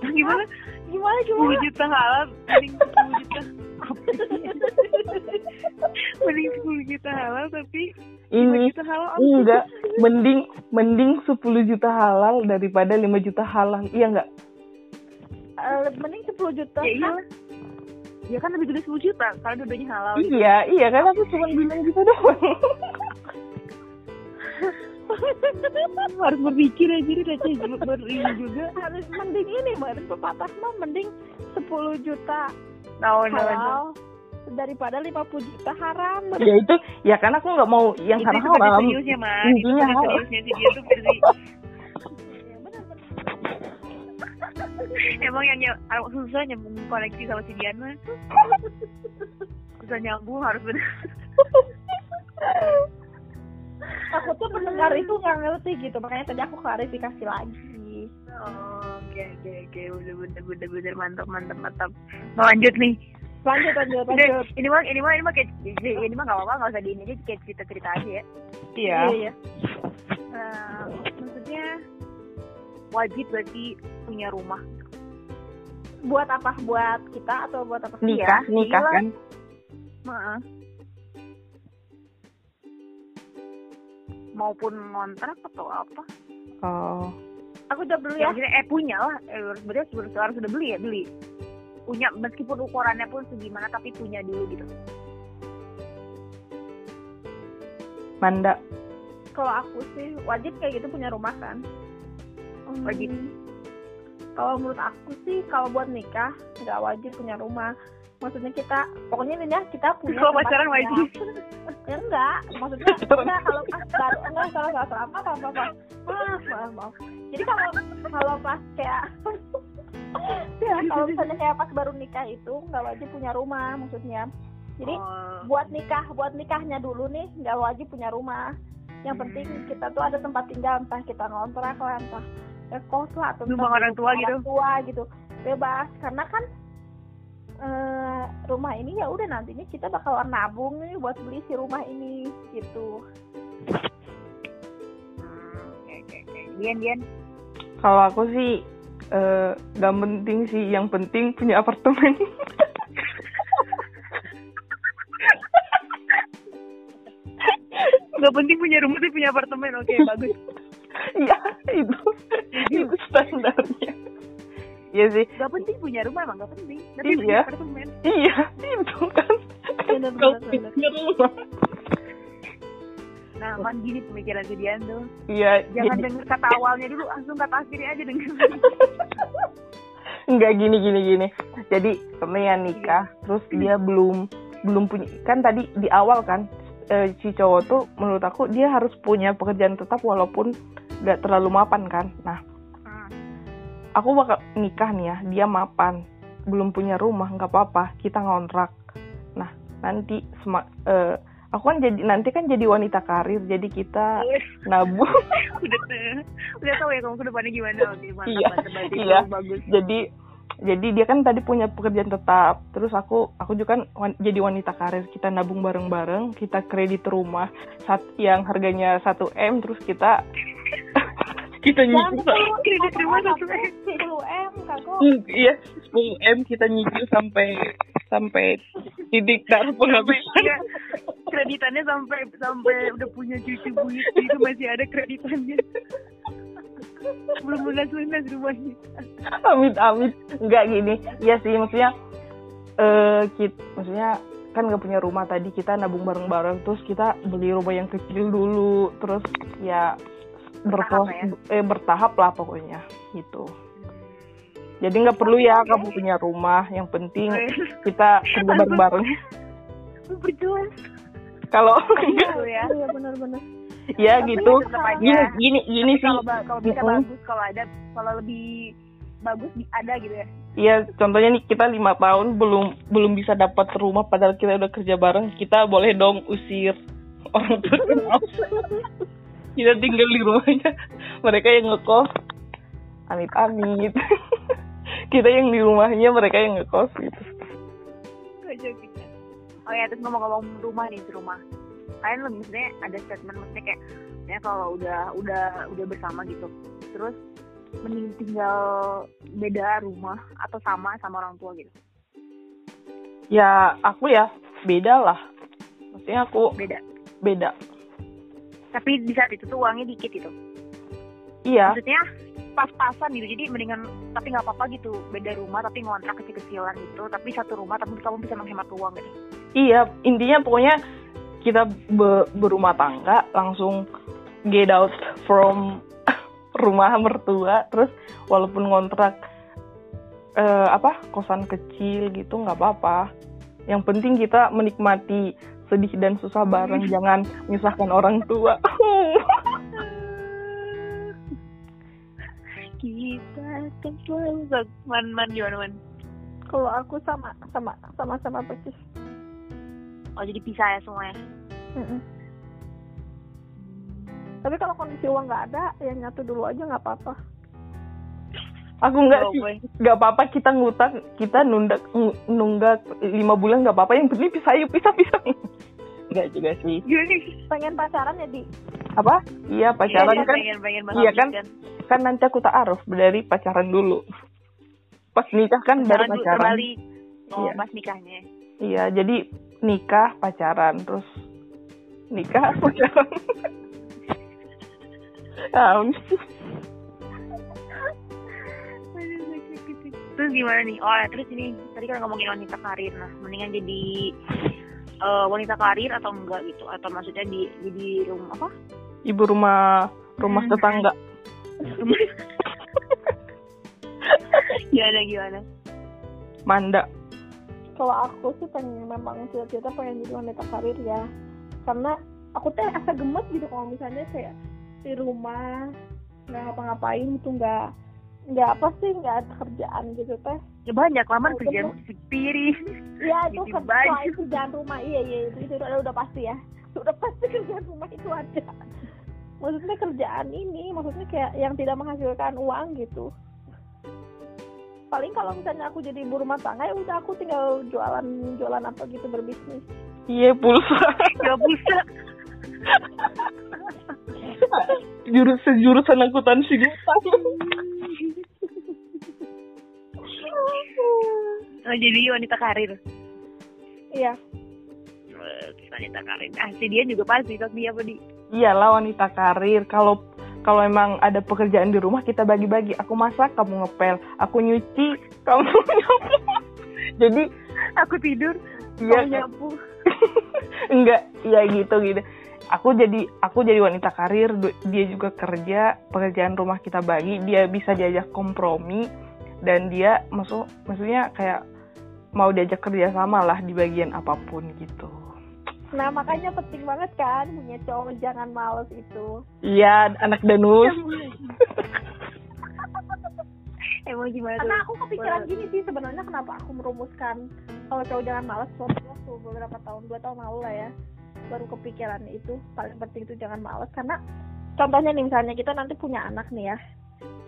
Gimana? Gimana 10 juta halal, mending 10 juta. [laughs] mending 10 juta halal tapi 5 ini juta halal apa enggak mending mending 10 juta halal daripada 5 juta halal iya enggak Eh, mending 10 juta Ya iyalah. Ya kan lebih gede 10 juta kalau dua-duanya halal. iya iya kan aku cuma bilang gitu doang [laughs] [laughs] harus berpikir aja receh beri juga. Harus mending ini harus pepatah mah mending 10 juta no, no, halal daripada 50 juta haram. Ya itu ya karena aku nggak mau yang haram. haram seriusnya mah itu seriusnya sih dia tuh [laughs] emang yang ny- susah nyambung koneksi sama si Diana. Susah nyambung harus bener [laughs] aku tuh pendengar itu nggak ngerti gitu makanya tadi aku klarifikasi lagi. Oh, oke oke oke. Bener bener bener bener mantap mantap mantap. Mau lanjut nih? Lanjut lanjut Udah, lanjut. ini mah ini mah ini mah kayak ini mah nggak apa-apa nggak usah di ini aja kayak cerita cerita aja ya. Iya. Iya Eh, maksudnya wajib berarti punya rumah. Buat apa? Buat kita atau buat apa? Nikah Iya, nikah iya. kan? Maaf. Maupun ngontrak atau apa. Oh. Aku jawab dulu ya. Ya eh punya lah. Eh, harus berarti harus, sudah beli ya beli. Punya meskipun ukurannya pun segimana tapi punya dulu gitu. Manda. Kalau aku sih wajib kayak gitu punya rumah kan. Hmm, Wajib. kalau menurut aku sih kalau buat nikah nggak wajib punya rumah maksudnya kita pokoknya ini ya kita punya kalau pacaran wajib. Ya enggak. Maksudnya [laughs] enggak kalau pas baru enggak salah salah salah apa apa apa maaf maaf maaf. Jadi kalau kalau pas kayak [laughs] ya kalau misalnya kayak pas baru nikah itu nggak wajib punya rumah maksudnya. Jadi Oh, buat nikah buat nikahnya dulu nih nggak wajib punya rumah. Yang Hmm. penting kita tuh ada tempat tinggal entah kita ngontrak lah entah kos lah atau Rumah orang tua gitu. orang tua gitu. Bebas karena kan eh, rumah ini ya udah nantinya kita bakal nabung nih buat beli si rumah ini gitu. Oke oke oke Dian Dian. Kalau aku sih eh, gak penting sih. Yang penting punya apartemen. Nggak penting punya rumah tapi punya apartemen. Oke bagus. Iya [laughs] itu. Itu standarnya Iya sih. Nggak penting punya rumah emang nggak penting. Tapi Iya. apartemen iya [laughs] itu kan. Bener, bener. punya rumah. Nah kan gini pemikiran si Dian tuh. Iya jangan jadi denger kata awalnya dulu langsung kata akhirnya aja denger. [laughs] Nggak gini gini gini. Jadi temennya nikah terus dia belum belum punya kan tadi di awal kan eh, si cowok tuh menurut aku dia harus punya pekerjaan tetap walaupun nggak terlalu mapan kan. Nah. Aku bakal nikah nih ya dia mapan belum punya rumah nggak apa-apa kita ngontrak. Nah nanti sema- eh, aku kan jadi nanti kan jadi wanita karir jadi kita nabung. [laughs] Udah udah tahu ya kamu ke depannya gimana. Oke mantap Iya, mantap iya. bagus. Jadi jadi dia kan tadi punya pekerjaan tetap terus aku aku juga kan wan- jadi wanita karir kita nabung bareng-bareng kita kredit rumah saat yang harganya 1 m terus kita kita nyicil kredit rumah satu M. 10 m kagok Hmm, iya 10 m kita nyicil sampai sampai titik darah penghabisan. Iya, kreditannya sampai sampai udah punya cucu buyut itu masih ada kreditannya. Belum lunas lunas rumahnya amit amit. Nggak gini. Iya sih maksudnya eh kit maksudnya kan nggak punya rumah tadi. Kita nabung bareng-bareng terus kita beli rumah yang kecil dulu. Terus ya berproses Bertahap eh bertahap lah pokoknya gitu. Jadi nggak perlu ya kamu punya rumah. Yang penting kita kerja [laughs] bareng-bareng berjuang kalau gitu ya. Iya benar-benar ya Tapi gitu. gini gini gini Tapi sih. kalau bisa bagus kalau ada kalau lebih bagus ada gitu ya. Iya, contohnya nih kita lima tahun belum belum bisa dapat rumah padahal kita udah kerja bareng, kita boleh dong usir orang tua [laughs] kita tinggal di rumahnya, mereka yang ngekos, amit amit, [laughs] kita yang di rumahnya, mereka yang ngekos gitu. oh ya terus ngomong-ngomong rumah nih di rumah. Kalian lebih maksudnya ada statement maksudnya kayak ya kalau udah udah udah bersama gitu. Terus mending tinggal beda rumah atau sama sama orang tua gitu? Ya aku ya beda lah, maksudnya aku beda. beda. Tapi di saat itu tuh uangnya dikit gitu. Iya, maksudnya pas-pasan gitu. Jadi mendingan tapi nggak apa-apa gitu. Beda rumah tapi ngontrak kecil-kecilan gitu. Tapi satu rumah tapi kamu bisa menghemat uang gitu. Iya intinya pokoknya kita be- berumah tangga langsung get out from [laughs] rumah mertua. Terus walaupun ngontrak uh, apa kosan kecil gitu nggak apa-apa. Yang penting kita menikmati sedih dan susah bareng jangan menyusahkan orang tua. [laughs] Kita kan selalu man man gimana man? Kalau aku sama sama sama sama persis. Oh jadi pisah ya semuanya mm -mm. tapi kalau kondisi uang nggak ada ya nyatu dulu aja nggak apa-apa. Aku nggak sih. Nggak apa-apa kita ngutang kita nunggak nunggak lima bulan nggak apa-apa. Yang penting pisah yuk pisah pisah nggak juga sih. Pengen pacaran ya di? Apa? Iya pacaran iya, kan. pengen, pengen iya kan? kan nanti aku tak aruf dari pacaran dulu. Pas nikah kan baru pacaran. kembali oh iya. pas nikahnya. Iya jadi nikah pacaran terus nikah [laughs] pacaran. Ah, terus gimana nih? Oh ya, terus ini tadi kan ngomongin wanita karir. Nah mendingan jadi uh, wanita karir atau enggak gitu? Atau maksudnya di jadi rumah apa? Ibu rumah rumah hmm. tetangga. [laughs] Gimana gimana? Manda. Kalau aku sih pengen memang cita-cita pengen jadi wanita karir ya. Karena aku tuh asa gemes gitu kalau misalnya kayak di rumah nggak ngapa-ngapain itu nggak nggak apa sih nggak ada kerjaan gitu teh ya banyak lamar kerjaan piring iya itu [laughs] kerja kerjaan rumah. Iya iya itu, itu udah, udah pasti ya. [laughs] Udah pasti [laughs] kerjaan rumah itu ada. Maksudnya kerjaan ini maksudnya kayak yang tidak menghasilkan uang gitu. Paling kalau misalnya aku jadi ibu rumah tangga ya udah aku tinggal jualan jualan apa gitu berbisnis. Iya pulsa. Ya pulsa. Jurus sejurusan angkutan sih oh, jadi wanita karir? Iya. Wanita karir. Ah si dia juga pasti tapi dia apa di? Iyalah wanita karir. Kalau kalau emang ada pekerjaan di rumah kita bagi-bagi. Aku masak kamu ngepel. Aku nyuci [laughs] kamu nyapu jadi aku tidur iya. nyapu [laughs] enggak ya gitu gitu. Aku jadi aku jadi wanita karir. Dia juga kerja. Pekerjaan rumah kita bagi. Dia bisa diajak kompromi dan dia maksud maksudnya kayak mau diajak kerja sama lah di bagian apa pun gitu. Nah makanya penting banget kan punya cowok jangan males itu. Iya anak danus. [laughs] Emang gimana karena aku kepikiran gini sih sebenarnya kenapa aku merumuskan kalau cowok jangan males waktu beberapa tahun dua tahun lalu lah ya. Baru kepikiran itu paling penting itu jangan males. Karena contohnya nih misalnya kita nanti punya anak nih ya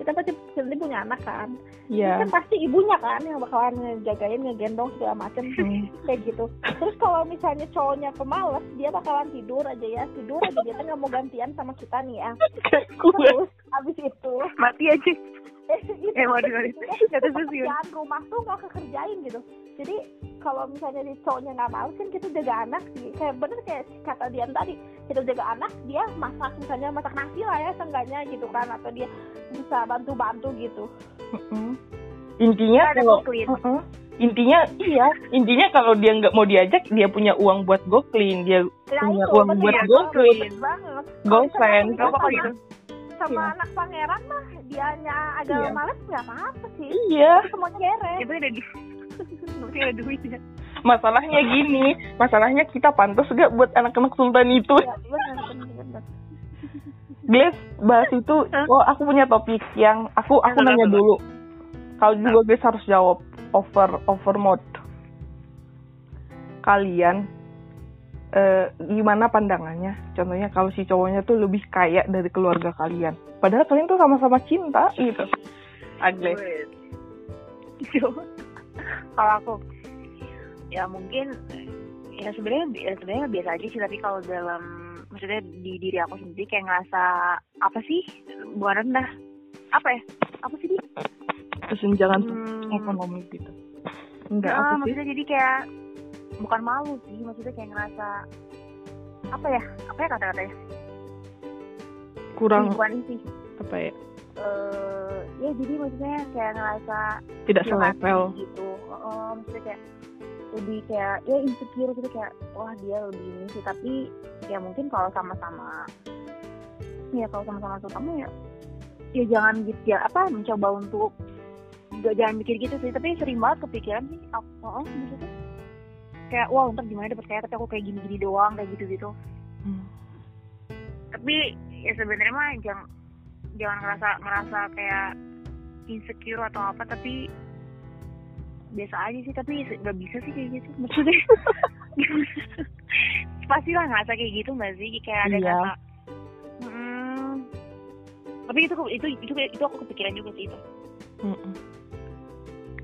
kita pasti nanti punya anak kan. Yeah. kan pasti ibunya kan yang bakalan ngejagain ngegendong segala macem. Hmm. kayak gitu. Terus kalau misalnya cowoknya pemalas dia bakalan tidur aja ya. Tidur aja. Dia kan nggak mau gantian sama kita nih ya. Terus abis itu. Mati aja. Eh, eh waduh waduh. rumah tuh nggak kekerjain gitu jadi kalau misalnya di cowoknya nggak mau kan kita jaga anak sih. Kayak bener kayak kata dia tadi kita jaga anak dia masak misalnya masak nasi lah ya seenggaknya gitu kan atau dia bisa bantu-bantu gitu. Intinya kalau intinya iya intinya kalau dia nggak mau diajak dia punya uang buat go clean dia nah, punya itu, uang buat go clean go friend apa gitu. sama iya. anak pangeran mah dianya agak iya. males nggak apa-apa sih. Iya. Semua kere itu udah di ada duitnya masalahnya gini masalahnya kita pantas gak buat anak-anak sultan itu? Ya, bahas itu oh aku punya topik yang aku aku nanya dulu. Kalau juga Glass harus jawab over over mode. Kalian eh, gimana pandangannya? Contohnya kalau si cowoknya tuh lebih kaya dari keluarga kalian. Padahal kalian tuh sama-sama cinta gitu. Agnes kalau aku ya mungkin ya sebenarnya ya sebenarnya biasa aja sih tapi kalau dalam maksudnya di diri aku sendiri kayak ngerasa apa sih? Bukan rendah. Apa ya? Apa sih di? Kesenjangan hmm, ekonomi gitu. Enggak nah, maksudnya jadi kayak bukan malu sih maksudnya kayak ngerasa apa ya? Apa ya kata-katanya? Kurang bukan sih. apa ya uh, ya jadi maksudnya kayak ngerasa tidak selevel gitu. Uh, maksudnya kayak lebih kayak ya insecure gitu kayak wah dia lebih ini sih. Tapi ya mungkin kalau sama-sama ya kalau sama-sama terutama ya ya jangan gitu ya apa mencoba untuk gak jangan mikir gitu sih. Tapi sering banget kepikiran sih apa oh, maksudnya kayak wah ntar gimana dapet kayak tapi aku kayak gini-gini doang kayak gitu gitu hmm. tapi ya sebenarnya mah jangan jangan ngerasa ngerasa kayak insecure atau apa tapi biasa aja sih tapi nggak bisa sih kayak gitu maksudnya [laughs] pasti lah ngerasa kayak gitu nggak sih kayak ada iya. kata hmm, tapi itu itu itu itu aku kepikiran juga sih itu mm -mm.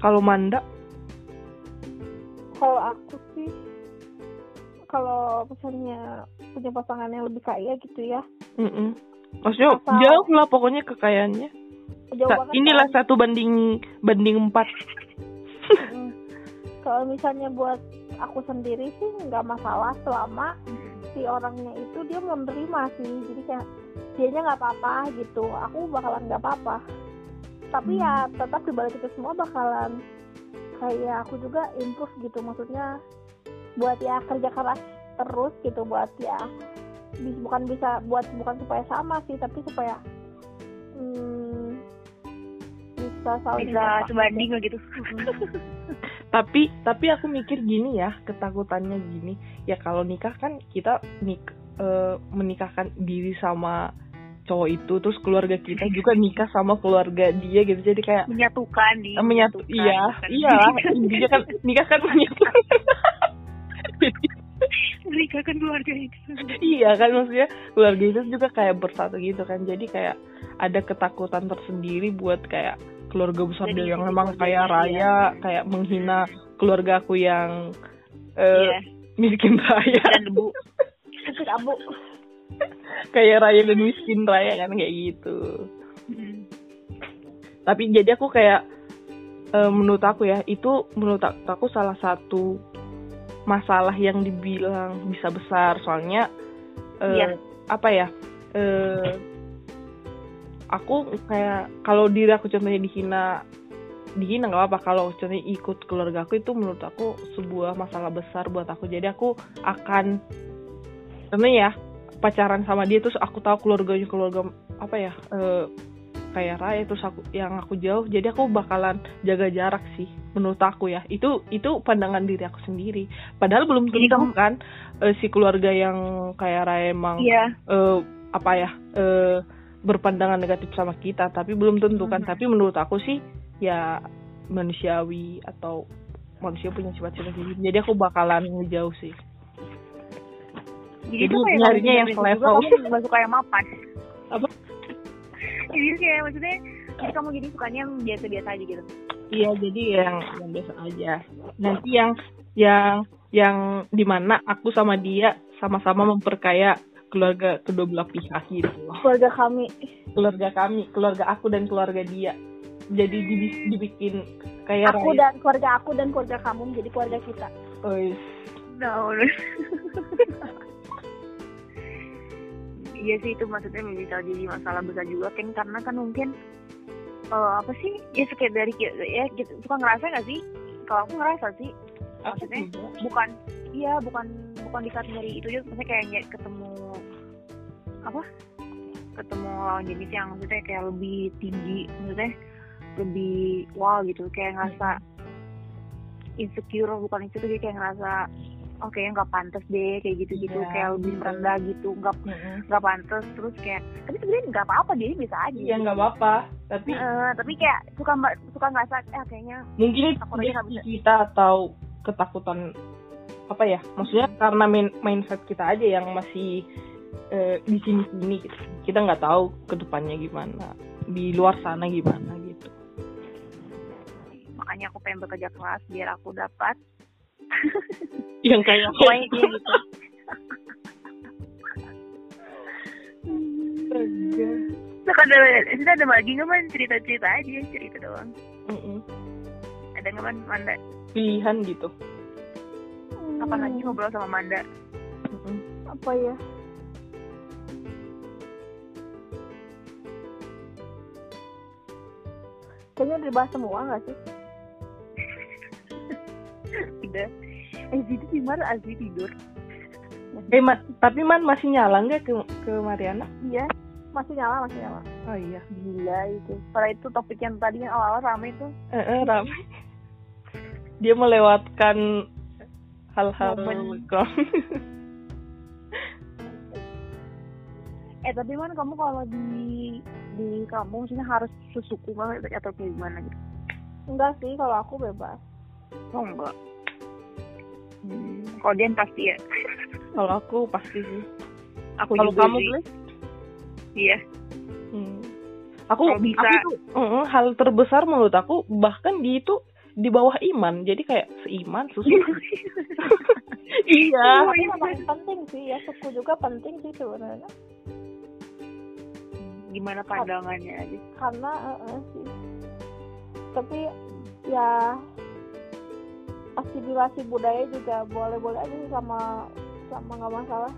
kalau Manda kalau aku sih kalau misalnya punya pasangan yang lebih kaya gitu ya mm -mm. Maksudnya Asal, jauh lah pokoknya kekayaannya. Jauh Sa inilah kan? satu banding banding empat. Kalau misalnya buat aku sendiri sih nggak masalah selama si orangnya itu dia menerima sih. Jadi kayak dianya nggak apa-apa gitu. Aku bakalan nggak apa-apa. Tapi ya hmm. ya tetap dibalik itu semua bakalan kayak aku juga improve gitu. Maksudnya buat ya kerja keras terus gitu. Buat ya bukan bisa buat bukan supaya sama sih tapi supaya hmm, bisa saling bisa sebanding gitu. [laughs] tapi tapi aku mikir gini ya ketakutannya gini. Ya kalau nikah kan kita nik e, menikahkan diri sama cowok itu terus keluarga kita juga nikah sama keluarga dia gitu. Jadi kayak menyatukan di eh, menyatu iya iya [laughs] intinya kan nikah kan menyatukan [laughs] menikahkan keluarga itu iya kan maksudnya keluarga itu juga kayak bersatu gitu kan jadi kayak ada ketakutan tersendiri buat kayak keluarga besar dia yang memang kaya raya ya. kayak menghina keluarga aku yang uh, yeah. miskin raya dan debu abu kayak raya dan miskin raya kan kayak gitu hmm. tapi jadi aku kayak uh, menurut aku ya itu menurut aku salah satu masalah yang dibilang bisa besar. Soalnya uh, yeah. apa ya uh, aku kayak kalau diri aku contohnya dihina dihina nggak apa kalau contohnya ikut keluarga aku itu menurut aku sebuah masalah besar buat aku. Jadi aku akan tentunya ya pacaran sama dia terus aku tahu keluarganya keluarga apa ya e, kayak raya terus aku yang aku jauh jadi aku bakalan jaga jarak sih menurut aku ya. Itu itu pandangan diri aku sendiri. Padahal belum tentu kamu... kan e, si keluarga yang kayak raya emang yeah. e, apa ya e, berpandangan negatif sama kita tapi belum tentu kan. Hmm. tapi menurut aku sih ya manusiawi atau manusia punya sifat-sifat gitu. Jadi aku bakalan ngejauh sih. Jadi, jadi nyarinya yang selevel. kamu suka yang mapan? Apa jadi kayak maksudnya jadi kamu jadi sukanya yang biasa-biasa aja gitu. Iya jadi yang yang biasa aja. Nanti yang yang yang di mana aku sama dia sama-sama memperkaya keluarga kedua belah pihak gitu keluarga kami. Keluarga kami keluarga aku dan keluarga dia. Jadi dibikin kayak aku raya. dan keluarga aku dan keluarga kamu menjadi keluarga kita. Oh [laughs] no iya sih itu maksudnya bisa jadi masalah besar juga kan karena kan mungkin uh, apa sih ya sekitar dari ya gitu suka ngerasa gak sih? Kalau aku ngerasa sih maksudnya bukan iya bukan bukan di saat nyari itu juga maksudnya kayak ketemu apa ketemu lawan jenis yang maksudnya kayak lebih tinggi maksudnya lebih wow gitu kayak ngerasa insecure bukan itu tuh kayak ngerasa oke okay, nggak pantas deh kayak gitu gitu yeah. kayak lebih rendah gitu nggak nggak pantas terus kayak tapi sebenarnya nggak apa-apa dia bisa aja iya nggak apa-apa tapi uh, tapi kayak suka suka ngerasa eh kayaknya mungkin itu kita atau ketakutan apa ya maksudnya karena main mindset kita aja yang masih uh, di sini sini gitu. kita nggak tahu ke depannya gimana di luar sana gimana gitu makanya aku pengen bekerja keras biar aku dapat yang kayak [laughs] gitu. Nah, ada, kita ada lagi nggak man cerita-cerita aja cerita doang. Mm -mm. Ada nggak man Manda? Pilihan gitu. Apa lagi ngobrol sama Manda? Apa ya? Kayaknya udah dibahas semua nggak sih udah. Eh jadi gimana tidur. Eh ma tapi man masih nyala nggak ke ke Mariana? Iya masih nyala masih nyala. Oh iya. Gila itu. Karena itu topik yang tadi yang awal-awal rame itu eh, eh rame. Dia melewatkan hal-hal [laughs] eh tapi man kamu kalau di di kampung sini harus susuku banget atau kayak gimana gitu? Enggak sih kalau aku bebas oh enggak. Hmm, kalau dia pasti ya. [laughs] Kalau aku pasti sih. Aku kalau kamu sih. iya. Hmm. aku Kalau bisa. aku tuh uh, hal terbesar menurut aku bahkan di itu di bawah iman. Jadi kayak seiman susu. [laughs] Iya. Tapi memang penting sih ya suku juga penting sih sebenarnya. Gimana pandangannya karena eh, eh, sih. Tapi ya asimilasi budaya juga boleh-boleh aja sama sama nggak masalah.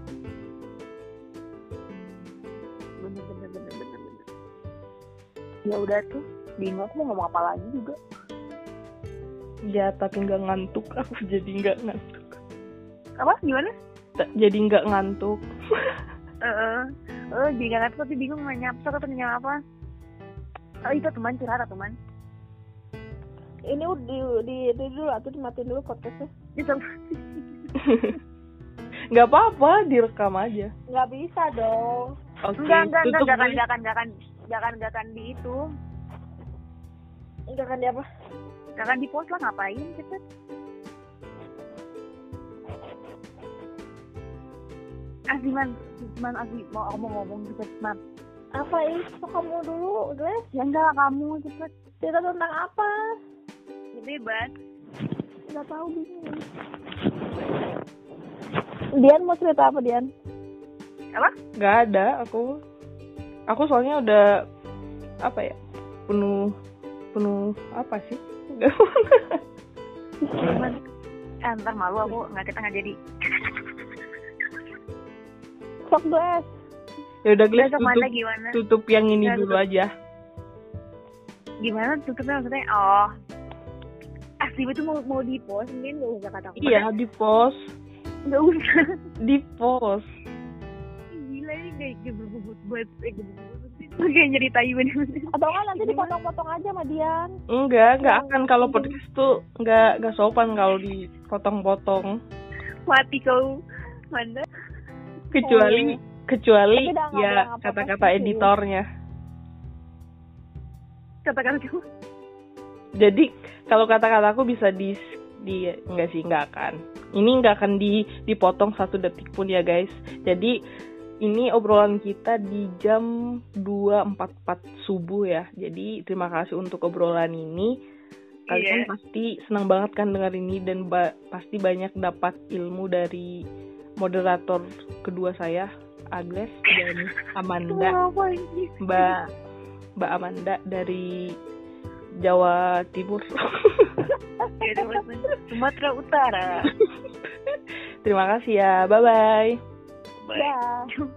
Bener bener bener bener bener. Ya udah tuh bingung aku mau ngomong apa lagi juga. Ya tapi nggak ngantuk. [laughs] Aku jadi nggak ngantuk. Apa? Gimana? Jadi nggak ngantuk. Eh uh, uh, jadi nggak ngerti tapi bingung nanya apa atau nanya apa oh itu teman curhat teman ini udah di, di, di dulu atau dimatiin dulu podcastnya. Itu [laughs] nggak apa-apa direkam aja. Nggak bisa dong. Oke enggak enggak enggak tutup enggak akan dulu. enggak akan enggak akan enggak akan enggak akan di itu. Enggak kan di apa? Enggak akan di post lah ngapain cepet Asli man, man asli mau aku mau ngomong cepet man. apa itu kamu dulu Grace Ya enggak kamu cepet. cerita tentang apa Ya, bebas. nggak tahu bingung Dian mau cerita apa Dian Apa? nggak ada aku aku soalnya udah apa ya penuh penuh apa sih Man. Eh, ntar malu aku nggak kita nggak jadi. sok Grace ya udah Gles tutup mana gimana? tutup yang ini Ya, dulu tutup. aja Gimana tutupnya maksudnya? Oh. Asli itu mau mau di post mungkin nggak usah kata iya di post Nggak usah. di post Gila ini kayak gebut buat eh gebut kayak nyeritain bener-bener. atau kan nanti dipotong-potong aja sama Dian enggak enggak akan kalau podcast tuh enggak enggak sopan kalau dipotong-potong Mati kau. Mana? kecuali kecuali ya kata-kata editornya Kata-kata kamu. jadi kalau kata-kataku bisa di di enggak sih enggak akan. Ini enggak akan di dipotong satu detik pun ya guys. Jadi ini obrolan kita di jam 2.44 subuh ya. Jadi terima kasih untuk obrolan ini. Kalian Iya. pasti senang banget kan dengar ini dan ba- pasti banyak dapat ilmu dari moderator kedua saya Agnes dan Amanda? Mbak Mbak Amanda dari Jawa Timur. [laughs] Ya. Sumatera Utara. Terima kasih ya. Bye bye. Bye. ya